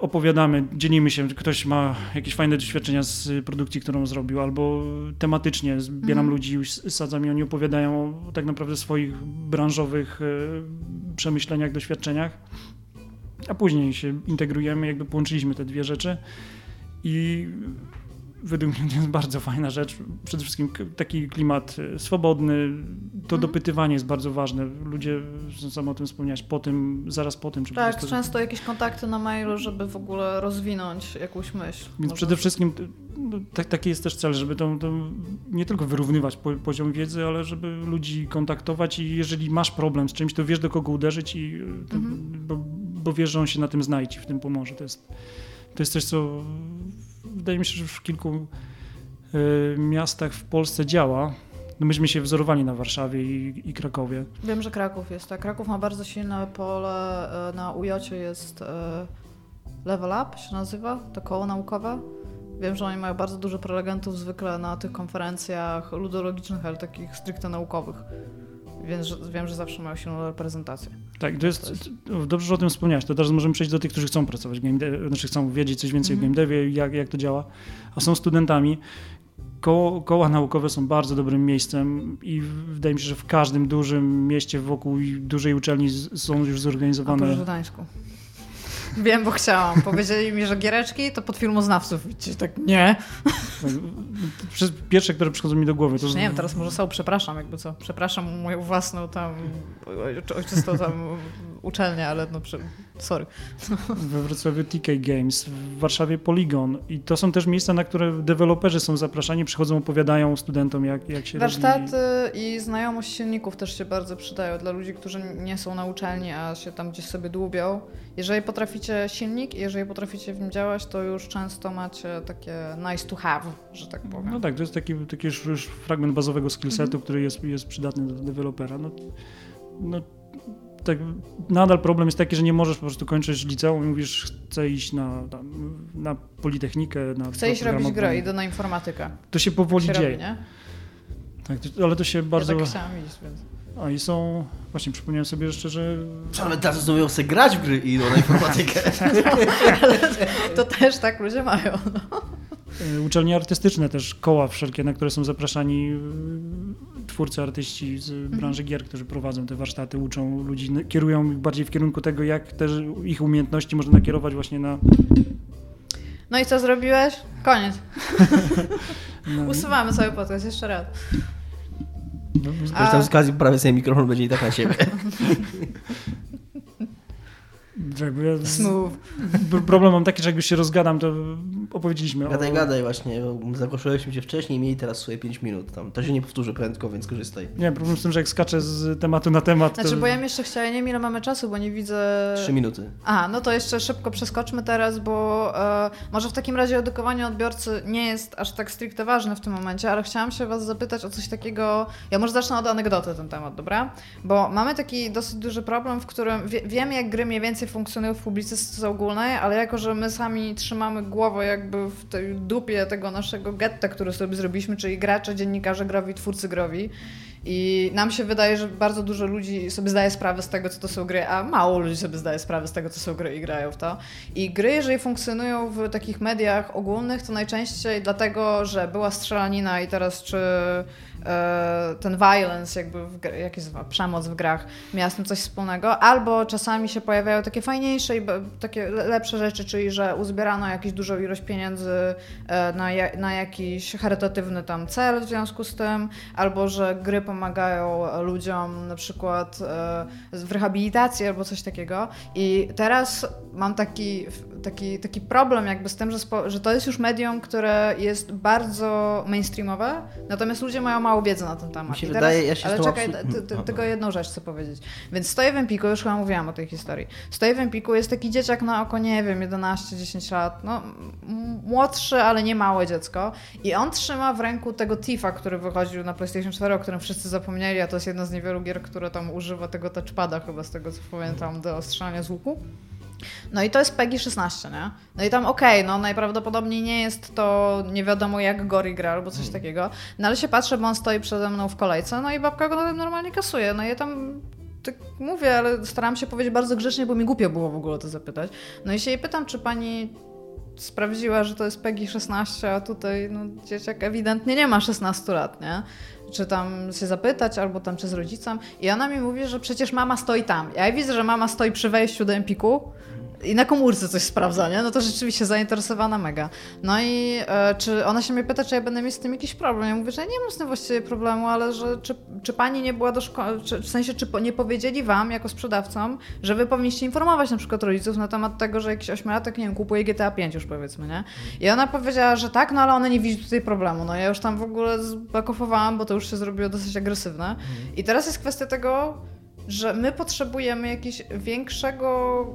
opowiadamy, dzielimy się, ktoś ma jakieś fajne doświadczenia z produkcji, którą zrobił, albo tematycznie zbieram mhm. ludzi, sadzam i oni opowiadają o tak naprawdę swoich branżowych y, przemyśleniach, doświadczeniach a później się integrujemy, jakby połączyliśmy te dwie rzeczy i według mnie to jest bardzo fajna rzecz. Przede wszystkim taki klimat e, swobodny, to mhm. dopytywanie jest bardzo ważne. Ludzie, sam o tym wspomniałeś, po tym, zaraz po tym. Czy tak, prostu... często jakieś kontakty na mailu, żeby w ogóle rozwinąć jakąś myśl. Więc Może... przede wszystkim no, tak, taki jest też cel, żeby to, to nie tylko wyrównywać po, poziom wiedzy, ale żeby ludzi kontaktować i jeżeli masz problem z czymś, to wiesz do kogo uderzyć i to, mhm. bo, bo wiesz, że on się na tym znajdzie, w tym pomoże. To jest, to jest coś, co wydaje mi się, że w kilku y, miastach w Polsce działa. No myśmy się wzorowali na Warszawie i, i, Krakowie. Wiem, że Kraków jest. Tak. Kraków ma bardzo silne pole. E, na Ujocie jest e, Level Up się nazywa, to koło naukowe. Wiem, że oni mają bardzo dużo prelegentów zwykle na tych konferencjach ludologicznych, ale takich stricte naukowych. Więc że, wiem, że zawsze mają silną reprezentację. Tak, to jest, to jest, dobrze, że o tym wspomniałeś. To teraz możemy przejść do tych, którzy chcą pracować w game dev, znaczy chcą wiedzieć coś więcej mm -hmm. o game devie, jak, jak to działa, a są studentami. Ko koła naukowe są bardzo dobrym miejscem i wydaje mi się, że w każdym dużym mieście wokół dużej uczelni są już zorganizowane. A po Gdańsku. Wiem, bo chciałam. Powiedzieli mi, że giereczki to pod filmoznawców. Widzicie, tak nie. Pierwsze, które przychodzą mi do głowy. To... Nie wiem, teraz może są przepraszam, jakby co. Przepraszam moją własną tam ojczystą tam uczelnię, ale no, sorry. We Wrocławiu TK Games, w Warszawie Polygon i to są też miejsca, na które deweloperzy są zapraszani, przychodzą, opowiadają studentom, jak, jak się Warsztaty robi. i znajomość silników też się bardzo przydają dla ludzi, którzy nie są na uczelni, a się tam gdzieś sobie dłubią. Jeżeli potraficie silnik, jeżeli potraficie w nim działać, to już często macie takie nice to have, że tak powiem. No tak, to jest taki, taki już, już fragment bazowego skillsetu, mhm. który jest, jest przydatny dla dewelopera. No, no tak, nadal problem jest taki, że nie możesz po prostu kończyć liceum i mówisz, chcę iść na, na, na Politechnikę. Na chcę iść robić grę, idę na informatykę. To się powoli się dzieje. Robi, nie? Tak, ale to się bardzo... Ja tak chciałam iść, więc... A i są, właśnie przypomniałem sobie jeszcze, że... Ale teraz znowu sobie grać w gry i idą na informatykę. to też tak ludzie mają. No. E, uczelnie artystyczne też, koła wszelkie, na które są zapraszani twórcy, artyści z mhm. branży gier, którzy prowadzą te warsztaty, uczą ludzi, kierują ich bardziej w kierunku tego, jak też ich umiejętności można nakierować właśnie na... No i co zrobiłeś? Koniec. No. Usuwamy cały podcast, jeszcze raz. No, z okazji prawie sobie mikrofon będzie i tak na siebie. Jakby Smooth. Problem mam taki, że jakby się rozgadam, to opowiedzieliśmy. Gadaj, o... gadaj właśnie. Zaprosiliśmy cię wcześniej i mieli teraz swoje 5 minut. Tam. To się nie powtórzy prędko, więc korzystaj. Nie, problem z tym, że jak skaczę z tematu na temat. Znaczy, to... bo ja jeszcze chciałam, nie wiem ile mamy czasu, bo nie widzę. 3 minuty. Aha, no to jeszcze szybko przeskoczmy teraz, bo e, może w takim razie edukowanie odbiorcy nie jest aż tak stricte ważne w tym momencie, ale chciałam się Was zapytać o coś takiego. Ja może zacznę od anegdoty ten temat, dobra? Bo mamy taki dosyć duży problem, w którym wie, wiem, jak gry mniej więcej funkcjonują w publicystyce ogólnej, ale jako, że my sami trzymamy głowę jakby w tej dupie tego naszego getta, który sobie zrobiliśmy, czyli gracze, dziennikarze growi, twórcy growi. I nam się wydaje, że bardzo dużo ludzi sobie zdaje sprawę z tego, co to są gry, a mało ludzi sobie zdaje sprawę z tego, co są gry i grają w to. I gry, jeżeli funkcjonują w takich mediach ogólnych, to najczęściej dlatego, że była strzelanina i teraz czy ten violence, jakby w, jak jest przemoc w grach, miała z tym coś wspólnego, albo czasami się pojawiają takie fajniejsze i takie lepsze rzeczy, czyli że uzbierano jakąś dużą ilość pieniędzy e, na, na jakiś charytatywny tam cel w związku z tym, albo że gry pomagają ludziom na przykład e, w rehabilitacji albo coś takiego. I teraz mam taki taki, taki problem jakby z tym, że, spo, że to jest już medium, które jest bardzo mainstreamowe, natomiast ludzie mają mało wiedzy na ten temat. Mi się I wydaje, ja się ale czekaj, absolutnie- ty, ty, Aha. tylko jedną rzecz chcę powiedzieć. Więc stoję w Empiku, już chyba mówiłam o tej historii. Stoję w Empiku, jest taki dzieciak na oko, nie wiem, 11-10 lat, no młodszy, ale nie małe dziecko i on trzyma w ręku tego Tifa, który wychodził na PlayStation 4, o którym wszyscy zapomnieli, a to jest jedna z niewielu gier, które tam używa tego touchpada chyba z tego co pamiętam do strzelania z łuku. No i to jest PEGI 16, nie? No i tam okej, no najprawdopodobniej nie jest to nie wiadomo jak Gori gra albo coś takiego, no ale się patrzę, bo on stoi przede mną w kolejce, no i babka go tam normalnie kasuje, no i ja tam tak mówię, ale staram się powiedzieć bardzo grzecznie, bo mi głupio było w ogóle to zapytać. No i się jej pytam, czy pani sprawdziła, że to jest PEGI 16, a tutaj no, dzieciak ewidentnie nie ma 16 lat, nie? Czy tam się zapytać, albo tam czy z rodzicem. I ona mi mówi, że przecież mama stoi tam. Ja widzę, że mama stoi przy wejściu do Empiku i na komórce coś sprawdza, nie? No to rzeczywiście zainteresowana mega. No i e, czy ona się mnie pyta, czy ja będę mieć z tym jakiś problem. Ja mówię, że nie mam z tym właściwie problemu, ale że czy, czy pani nie była do szkoły, w sensie, czy po, nie powiedzieli wam jako sprzedawcom, że wy powinniście informować na przykład rodziców na temat tego, że jakiś ośmiolatek, nie wiem, kupuje GTA 5 już powiedzmy, nie? I ona powiedziała, że tak, no ale ona nie widzi tutaj problemu. No ja już tam w ogóle zbakofowałam, bo to już się zrobiło dosyć agresywne. I teraz jest kwestia tego, że my potrzebujemy jakiegoś większego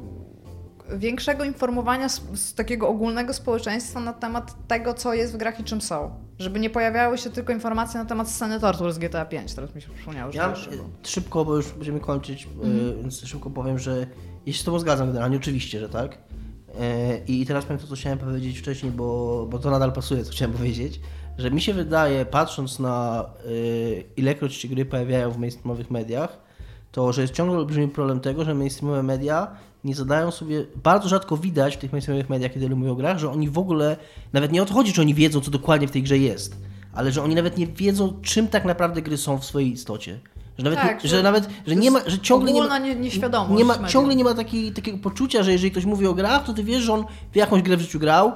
większego informowania z, z takiego ogólnego społeczeństwa na temat tego, co jest w grach i czym są. Żeby nie pojawiały się tylko informacje na temat sceny tortur z GTA 5. Teraz mi się przypomniało, że Ja to szybko, bo już będziemy kończyć, e, więc szybko powiem, że ja się z Tobą zgadzam generalnie, oczywiście, że tak. E, I teraz powiem to, co chciałem powiedzieć wcześniej, bo, bo to nadal pasuje, co chciałem powiedzieć, że mi się wydaje, patrząc na e, ilekroć się gry pojawiają w mainstreamowych mediach, to że jest ciągle olbrzymi problem tego, że mainstreamowe media nie zadają sobie, bardzo rzadko widać w tych mainstreamowych mediach, kiedy mówią o grach, że oni w ogóle, nawet nie o to chodzi, czy oni wiedzą, co dokładnie w tej grze jest, ale że oni nawet nie wiedzą, czym tak naprawdę gry są w swojej istocie. Że nawet, Tak, że że nawet, że nie ma, że ciągle nie ma, nieświadomość nie ma, ciągle nie ma takiej, takiego poczucia, że jeżeli ktoś mówi o grach, to ty wiesz, że on w jakąś grę w życiu grał,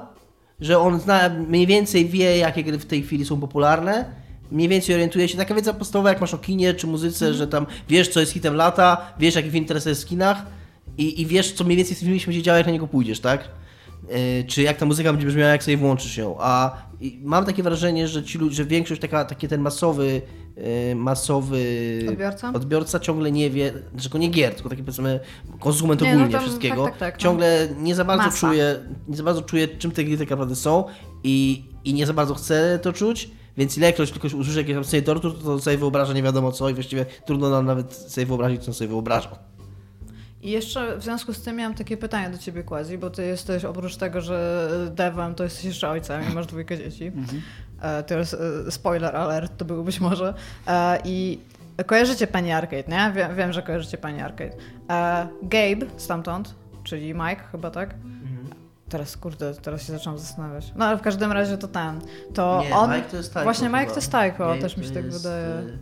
że on zna, mniej więcej wie, jakie gry w tej chwili są popularne, mniej więcej orientuje się, taka wiedza podstawowa, jak masz o kinie czy muzyce, Mhm. że tam wiesz, co jest hitem lata, wiesz, jaki film teraz jest w skinach i, i wiesz, co mniej więcej z tym filmem się działo, jak na niego pójdziesz, tak? Yy, czy jak ta muzyka będzie brzmiała, jak sobie włączysz ją. A mam takie wrażenie, że ci ludzie, że większość taka, taki ten masowy, yy, masowy Odbiorca? odbiorca ciągle nie wie, tylko nie gier, tylko taki powiedzmy konsument no ogólnie tam, wszystkiego, tak, tak, tak, no. ciągle nie za bardzo Masa. czuje, nie za bardzo czuje, czym te gry tak naprawdę są i, i nie za bardzo chce to czuć, więc ilekroć tylko usłyszy jakieś tam sceny tortur, to sobie wyobraża nie wiadomo co i właściwie trudno nam nawet sobie wyobrazić, co on sobie wyobrażał. I jeszcze w związku z tym miałam takie pytanie do ciebie, Quasi, bo ty jesteś oprócz tego, że devem, to jesteś jeszcze ojcem i masz dwójkę dzieci. E, teraz e, spoiler alert to był być może. E, I kojarzycie Penny Arcade, nie? Wiem, wiem że kojarzycie Penny Arcade. E, Gabe stamtąd, czyli Mike chyba, tak? Teraz, kurde, teraz się zaczęłam zastanawiać. No ale w każdym razie to ten. To nie, on. Mike to jest Taiko Właśnie Mike chyba. to jest Gabe też mi się to tak jest, wydaje. y,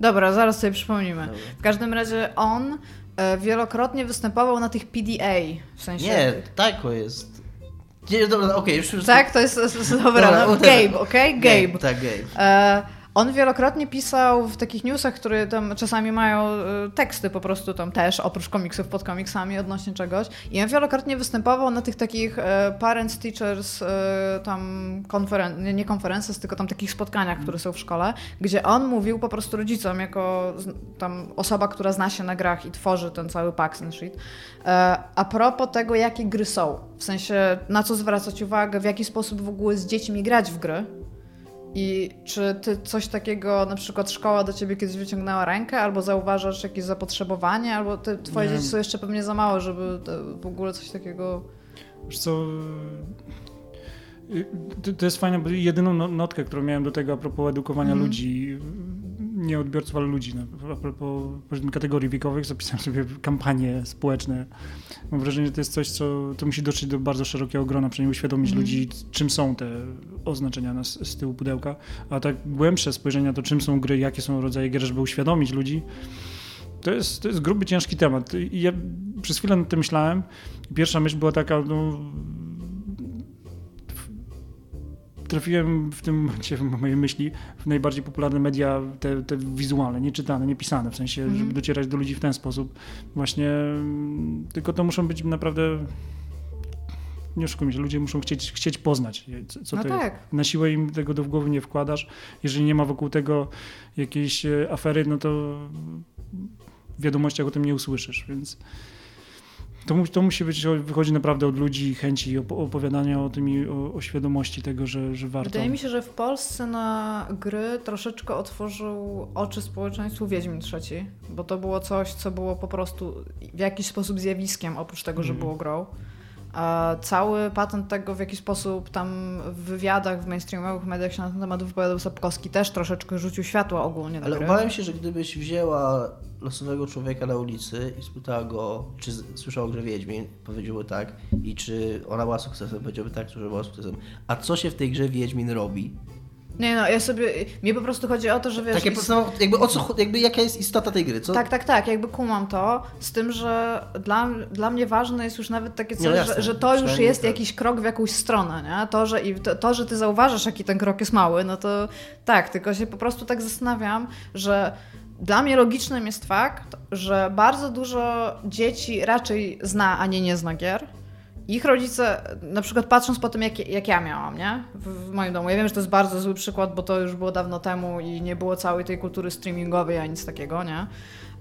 Dobra, zaraz sobie przypomnimy. Dobra. W każdym razie on e, wielokrotnie występował na tych PDA, w sensie... Nie, Taiko jest... Nie, dobra, okej, już już... Tak, to jest, dobra, Dobra, no. Gabe, okej? Gabe. Tak, Gabe. E, on wielokrotnie pisał w takich newsach, które tam czasami mają e, teksty po prostu tam też, oprócz komiksów pod komiksami odnośnie czegoś. I on wielokrotnie występował na tych takich e, parents, teachers, e, tam konferen- nie, konferencjach, tylko tam takich spotkaniach, które są w szkole, gdzie on mówił po prostu rodzicom jako tam osoba, która zna się na grach i tworzy ten cały packs and shit. E, a propos tego, jakie gry są. W sensie, na co zwracać uwagę, w jaki sposób w ogóle z dziećmi grać w gry. I czy ty coś takiego, na przykład szkoła do ciebie kiedyś wyciągnęła rękę, albo zauważasz jakieś zapotrzebowanie, albo ty, twoje dzieci są jeszcze pewnie za małe, żeby w ogóle coś takiego... Wiesz co, y, to, to jest fajne, bo jedyną no- notkę, którą miałem do tego a propos edukowania Mhm. ludzi, nie odbiorców, ale ludzi, no, a propos powiedzmy kategorii wiekowych, zapisałem sobie kampanie społeczne. Mam wrażenie, że to jest coś, co to musi dotrzeć do bardzo szerokiego grona, przynajmniej uświadomić Mhm. ludzi, czym są te oznaczenia na, z tyłu pudełka, a tak głębsze spojrzenie na to, czym są gry, jakie są rodzaje gier, żeby uświadomić ludzi, to jest, to jest gruby, ciężki temat. I ja przez chwilę nad tym myślałem. Pierwsza myśl była taka, no, trafiłem w tym momencie, w mojej myśli, w najbardziej popularne media, te, te wizualne, nieczytane, niepisane, w sensie, żeby docierać do ludzi w ten sposób. Właśnie, mm, tylko to muszą być naprawdę nie oszukujmy się, ludzie muszą chcieć, chcieć poznać, co, co No to tak. jest. Na siłę im tego do głowy nie wkładasz. Jeżeli nie ma wokół tego jakiejś e, afery, no to w wiadomościach o tym nie usłyszysz, więc to, to musi być, wychodzi naprawdę od ludzi chęci i opowiadania o tym i o, o świadomości tego, że, że warto. Wydaje mi się, że w Polsce na gry troszeczkę otworzył oczy społeczeństwu Wiedźmin III, bo to było coś, co było po prostu w jakiś sposób zjawiskiem, oprócz tego, że Mhm. było grą. A cały patent tego, w jaki sposób tam w wywiadach, w mainstreamowych mediach się na ten temat wypowiadał Sapkowski, też troszeczkę rzucił światło ogólnie Ale gry. obawiam się, że gdybyś wzięła losowego człowieka na ulicy i spytała go, czy słyszał o grze Wiedźmin, powiedziałby tak, i czy ona była sukcesem, powiedziałby tak, że była sukcesem. A co się w tej grze Wiedźmin robi? Nie no, ja sobie... Mnie po prostu chodzi o to, że wiesz... Takie is- podstawowe, jakby o co, jakby jaka jest istota tej gry, co? Tak, tak, tak, jakby kumam to, z tym, że dla, dla mnie ważne jest już nawet takie coś, No że, że to już jest tak. jakiś krok w jakąś stronę, nie? To, że, i to, to, że ty zauważasz, jaki ten krok jest mały, no to tak, tylko się po prostu tak zastanawiam, że dla mnie logicznym jest fakt, że bardzo dużo dzieci raczej zna, a nie nie zna gier. Ich rodzice, na przykład patrząc po tym, jak, jak ja miałam, nie? W, w moim domu. Ja wiem, że to jest bardzo zły przykład, bo to już było dawno temu i nie było całej tej kultury streamingowej, a nic takiego, nie?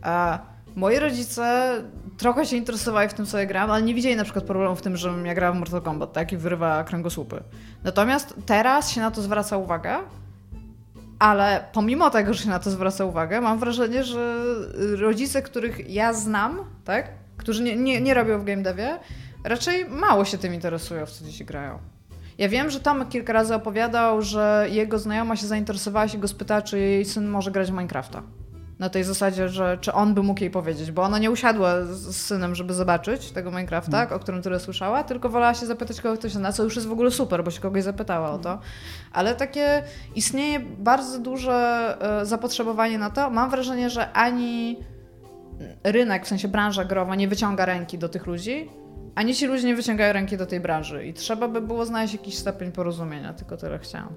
E, moi rodzice trochę się interesowali w tym, co ja grałam, ale nie widzieli na przykład problemu w tym, że ja grałam w Mortal Kombat, tak? I wyrywa kręgosłupy. Natomiast teraz się na to zwraca uwagę, ale pomimo tego, że się na to zwraca uwagę, mam wrażenie, że rodzice, których ja znam, tak? Którzy nie, nie, nie robią w game devie, raczej mało się tym interesują, w co dzieci grają. Ja wiem, że Tomek kilka razy opowiadał, że jego znajoma się zainteresowała się go spytała, czy jej syn może grać w Minecrafta. Na tej zasadzie, że czy on by mógł jej powiedzieć, bo ona nie usiadła z, synem, żeby zobaczyć tego Minecrafta, o którym tyle słyszała, tylko wolała się zapytać kogoś, kto się zna, co już jest w ogóle super, bo się kogoś zapytała o to. Ale takie istnieje bardzo duże e, zapotrzebowanie na to. Mam wrażenie, że ani rynek, w sensie branża growa, nie wyciąga ręki do tych ludzi, ani ci ludzie nie wyciągają ręki do tej branży. I trzeba by było znaleźć jakiś stopień porozumienia, tylko tyle chciałam.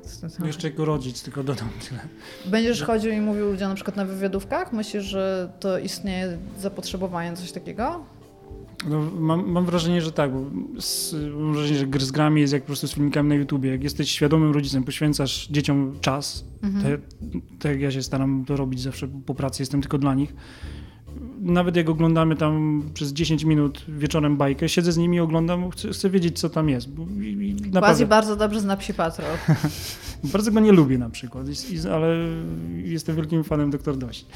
Jeszcze jako rodzic, tylko dodam tyle. Będziesz chodził i mówił ludziom na przykład na wywiadówkach? Myślisz, że to istnieje zapotrzebowanie coś takiego? No, mam, mam wrażenie, że tak, bo z, mam wrażenie, że gry z grami jest jak po prostu z filmikami na YouTubie. Jak jesteś świadomym rodzicem, poświęcasz dzieciom czas, tak tak jak ja się staram to robić zawsze po pracy, jestem tylko dla nich. Nawet jak oglądamy tam przez 10 minut wieczorem bajkę, siedzę z nimi i oglądam, chcę, chcę wiedzieć, co tam jest. Quasi bardzo dobrze zna Psi Patrol. bardzo go nie lubię na przykład, ale jestem wielkim fanem Doktor Dość.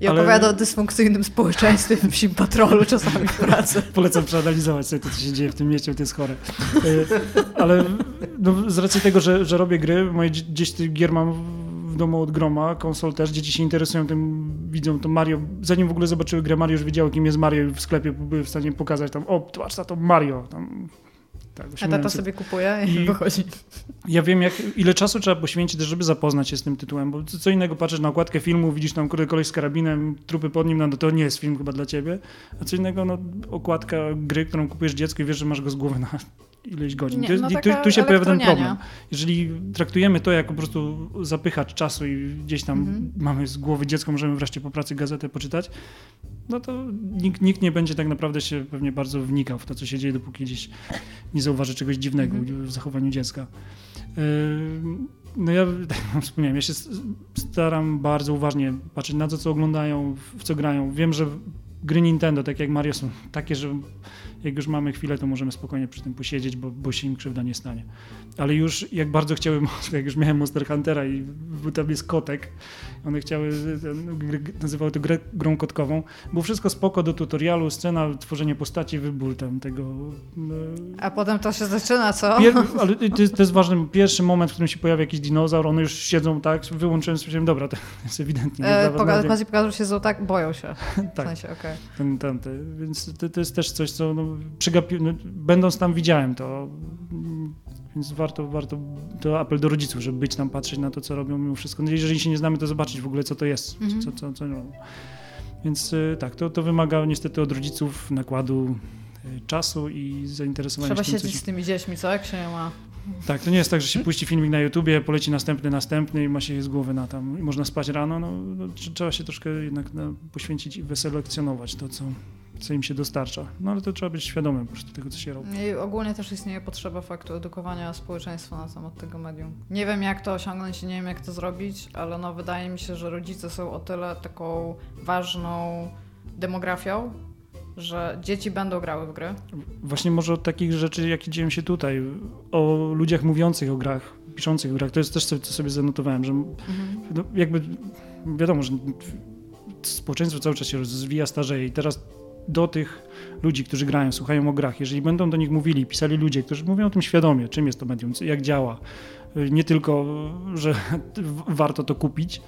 I Ale- opowiada o dysfunkcyjnym społeczeństwie w Psim Patrolu czasami w pracy. Polecam przeanalizować sobie to, co się dzieje w tym mieście, bo to jest chore. E, Ale no, z racji tego, że, że robię gry, moje dzie- gdzieś tych gier mam w domu od groma, konsol też, dzieci się interesują tym, widzą to Mario. Zanim w ogóle zobaczyły grę Mario, już wiedziały, kim jest Mario i w sklepie były w stanie pokazać tam, o, patrz, to Mario. Tam, tak, A osiągnąłem tata sobie- kupuje i I- wychodzi. ja wiem, jak, ile czasu trzeba poświęcić, żeby zapoznać się z tym tytułem, bo co co innego patrzysz na okładkę filmu, widzisz tam kurde, koleś z karabinem, trupy pod nim, no to nie jest film chyba dla ciebie, a co innego, no, okładka gry, którą kupujesz dziecku i wiesz, że masz go z głowy na ileś godzin. Nie, no tu, tu się pojawia ten problem. Jeżeli traktujemy to jako po prostu zapychacz czasu i gdzieś tam Mhm. mamy z głowy dziecko, możemy wreszcie po pracy gazetę poczytać, no to nikt, nikt nie będzie tak naprawdę się pewnie bardzo wnikał w to, co się dzieje, dopóki gdzieś nie zauważy czegoś dziwnego Mhm. w zachowaniu dziecka. Yy, No ja, tak jak wspomniałem, ja się staram bardzo uważnie patrzeć na to, co oglądają, w co grają. Wiem, że gry Nintendo, tak jak Mario, są takie, że jak już mamy chwilę, to możemy spokojnie przy tym posiedzieć, bo, bo się im krzywda nie stanie. Ale już jak bardzo chciały, jak już miałem Monster Huntera i bo tam jest kotek, one chciały, nazywały to grę, grą kotkową. Było wszystko spoko do tutorialu, scena, tworzenie postaci, wybór tam tego... no, A potem to się zaczyna, co? Pier, ale to jest, to jest ważny pierwszy moment, w którym się pojawia jakiś dinozaur, one już siedzą tak, wyłączyłem sobie, dobra, to jest ewidentnie. nie E, dla was poka- media. quasi pokazał się, że tak boją się. W tak, sensie, okej. ten, ten, ten, więc to, to jest też coś, co no, no, będąc tam widziałem to, więc warto, warto, to apel do rodziców, żeby być tam, patrzeć na to, co robią mimo wszystko. No, jeżeli się nie znamy, to zobaczyć w ogóle, co to jest, Mhm. co, co, co robią. Więc y, tak, to, to wymaga niestety od rodziców nakładu y, czasu i zainteresowania Trzeba się siedzieć się z tymi dziećmi, co? Jak się nie ma? Tak, to nie jest tak, że się puści filmik na YouTubie, poleci następny, następny i ma się z głowy na tam i można spać rano. No, no, trzeba się troszkę jednak no, poświęcić i wyselekcjonować to, co, co im się dostarcza. No ale to trzeba być świadomym po prostu tego, co się robi. I ogólnie też istnieje potrzeba faktu edukowania społeczeństwa na temat tego medium. Nie wiem, jak to osiągnąć i nie wiem, jak to zrobić, ale no, wydaje mi się, że rodzice są o tyle taką ważną demografią, że dzieci będą grały w gry. Właśnie może od takich rzeczy, jakie dzieją się tutaj, o ludziach mówiących o grach, piszących o grach, to jest też coś, co sobie zanotowałem, że Mhm. no, jakby wiadomo, że społeczeństwo cały czas się rozwija, starzeje i teraz do tych ludzi, którzy grają, słuchają o grach, jeżeli będą do nich mówili, pisali ludzie, którzy mówią o tym świadomie, czym jest to medium, jak działa, nie tylko, że warto to kupić,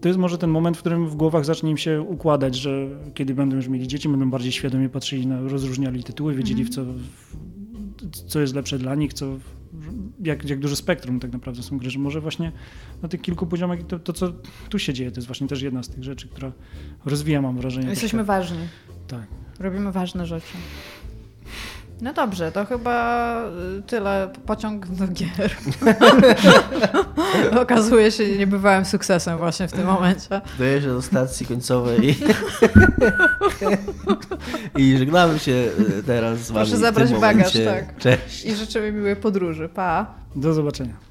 to jest może ten moment, w którym w głowach zacznie im się układać, że kiedy będą już mieli dzieci, będą bardziej świadomie patrzyli na, rozróżniali tytuły, wiedzieli w co, w, co jest lepsze dla nich, co, jak, jak duże spektrum tak naprawdę są gry, że może właśnie na tych kilku poziomach to, to, co tu się dzieje, to jest właśnie też jedna z tych rzeczy, która rozwija, mam wrażenie. Jesteśmy ważni. Tak. Robimy ważne rzeczy. No dobrze, to chyba y, tyle pociąg do gier. Okazuje się niebywałym sukcesem właśnie w tym momencie. Dojeżdżę do stacji końcowej i żegnamy się e, teraz z wami. Proszę w zabrać tym bagaż, tak. Cześć. I życzymy miłej podróży. Pa! Do zobaczenia.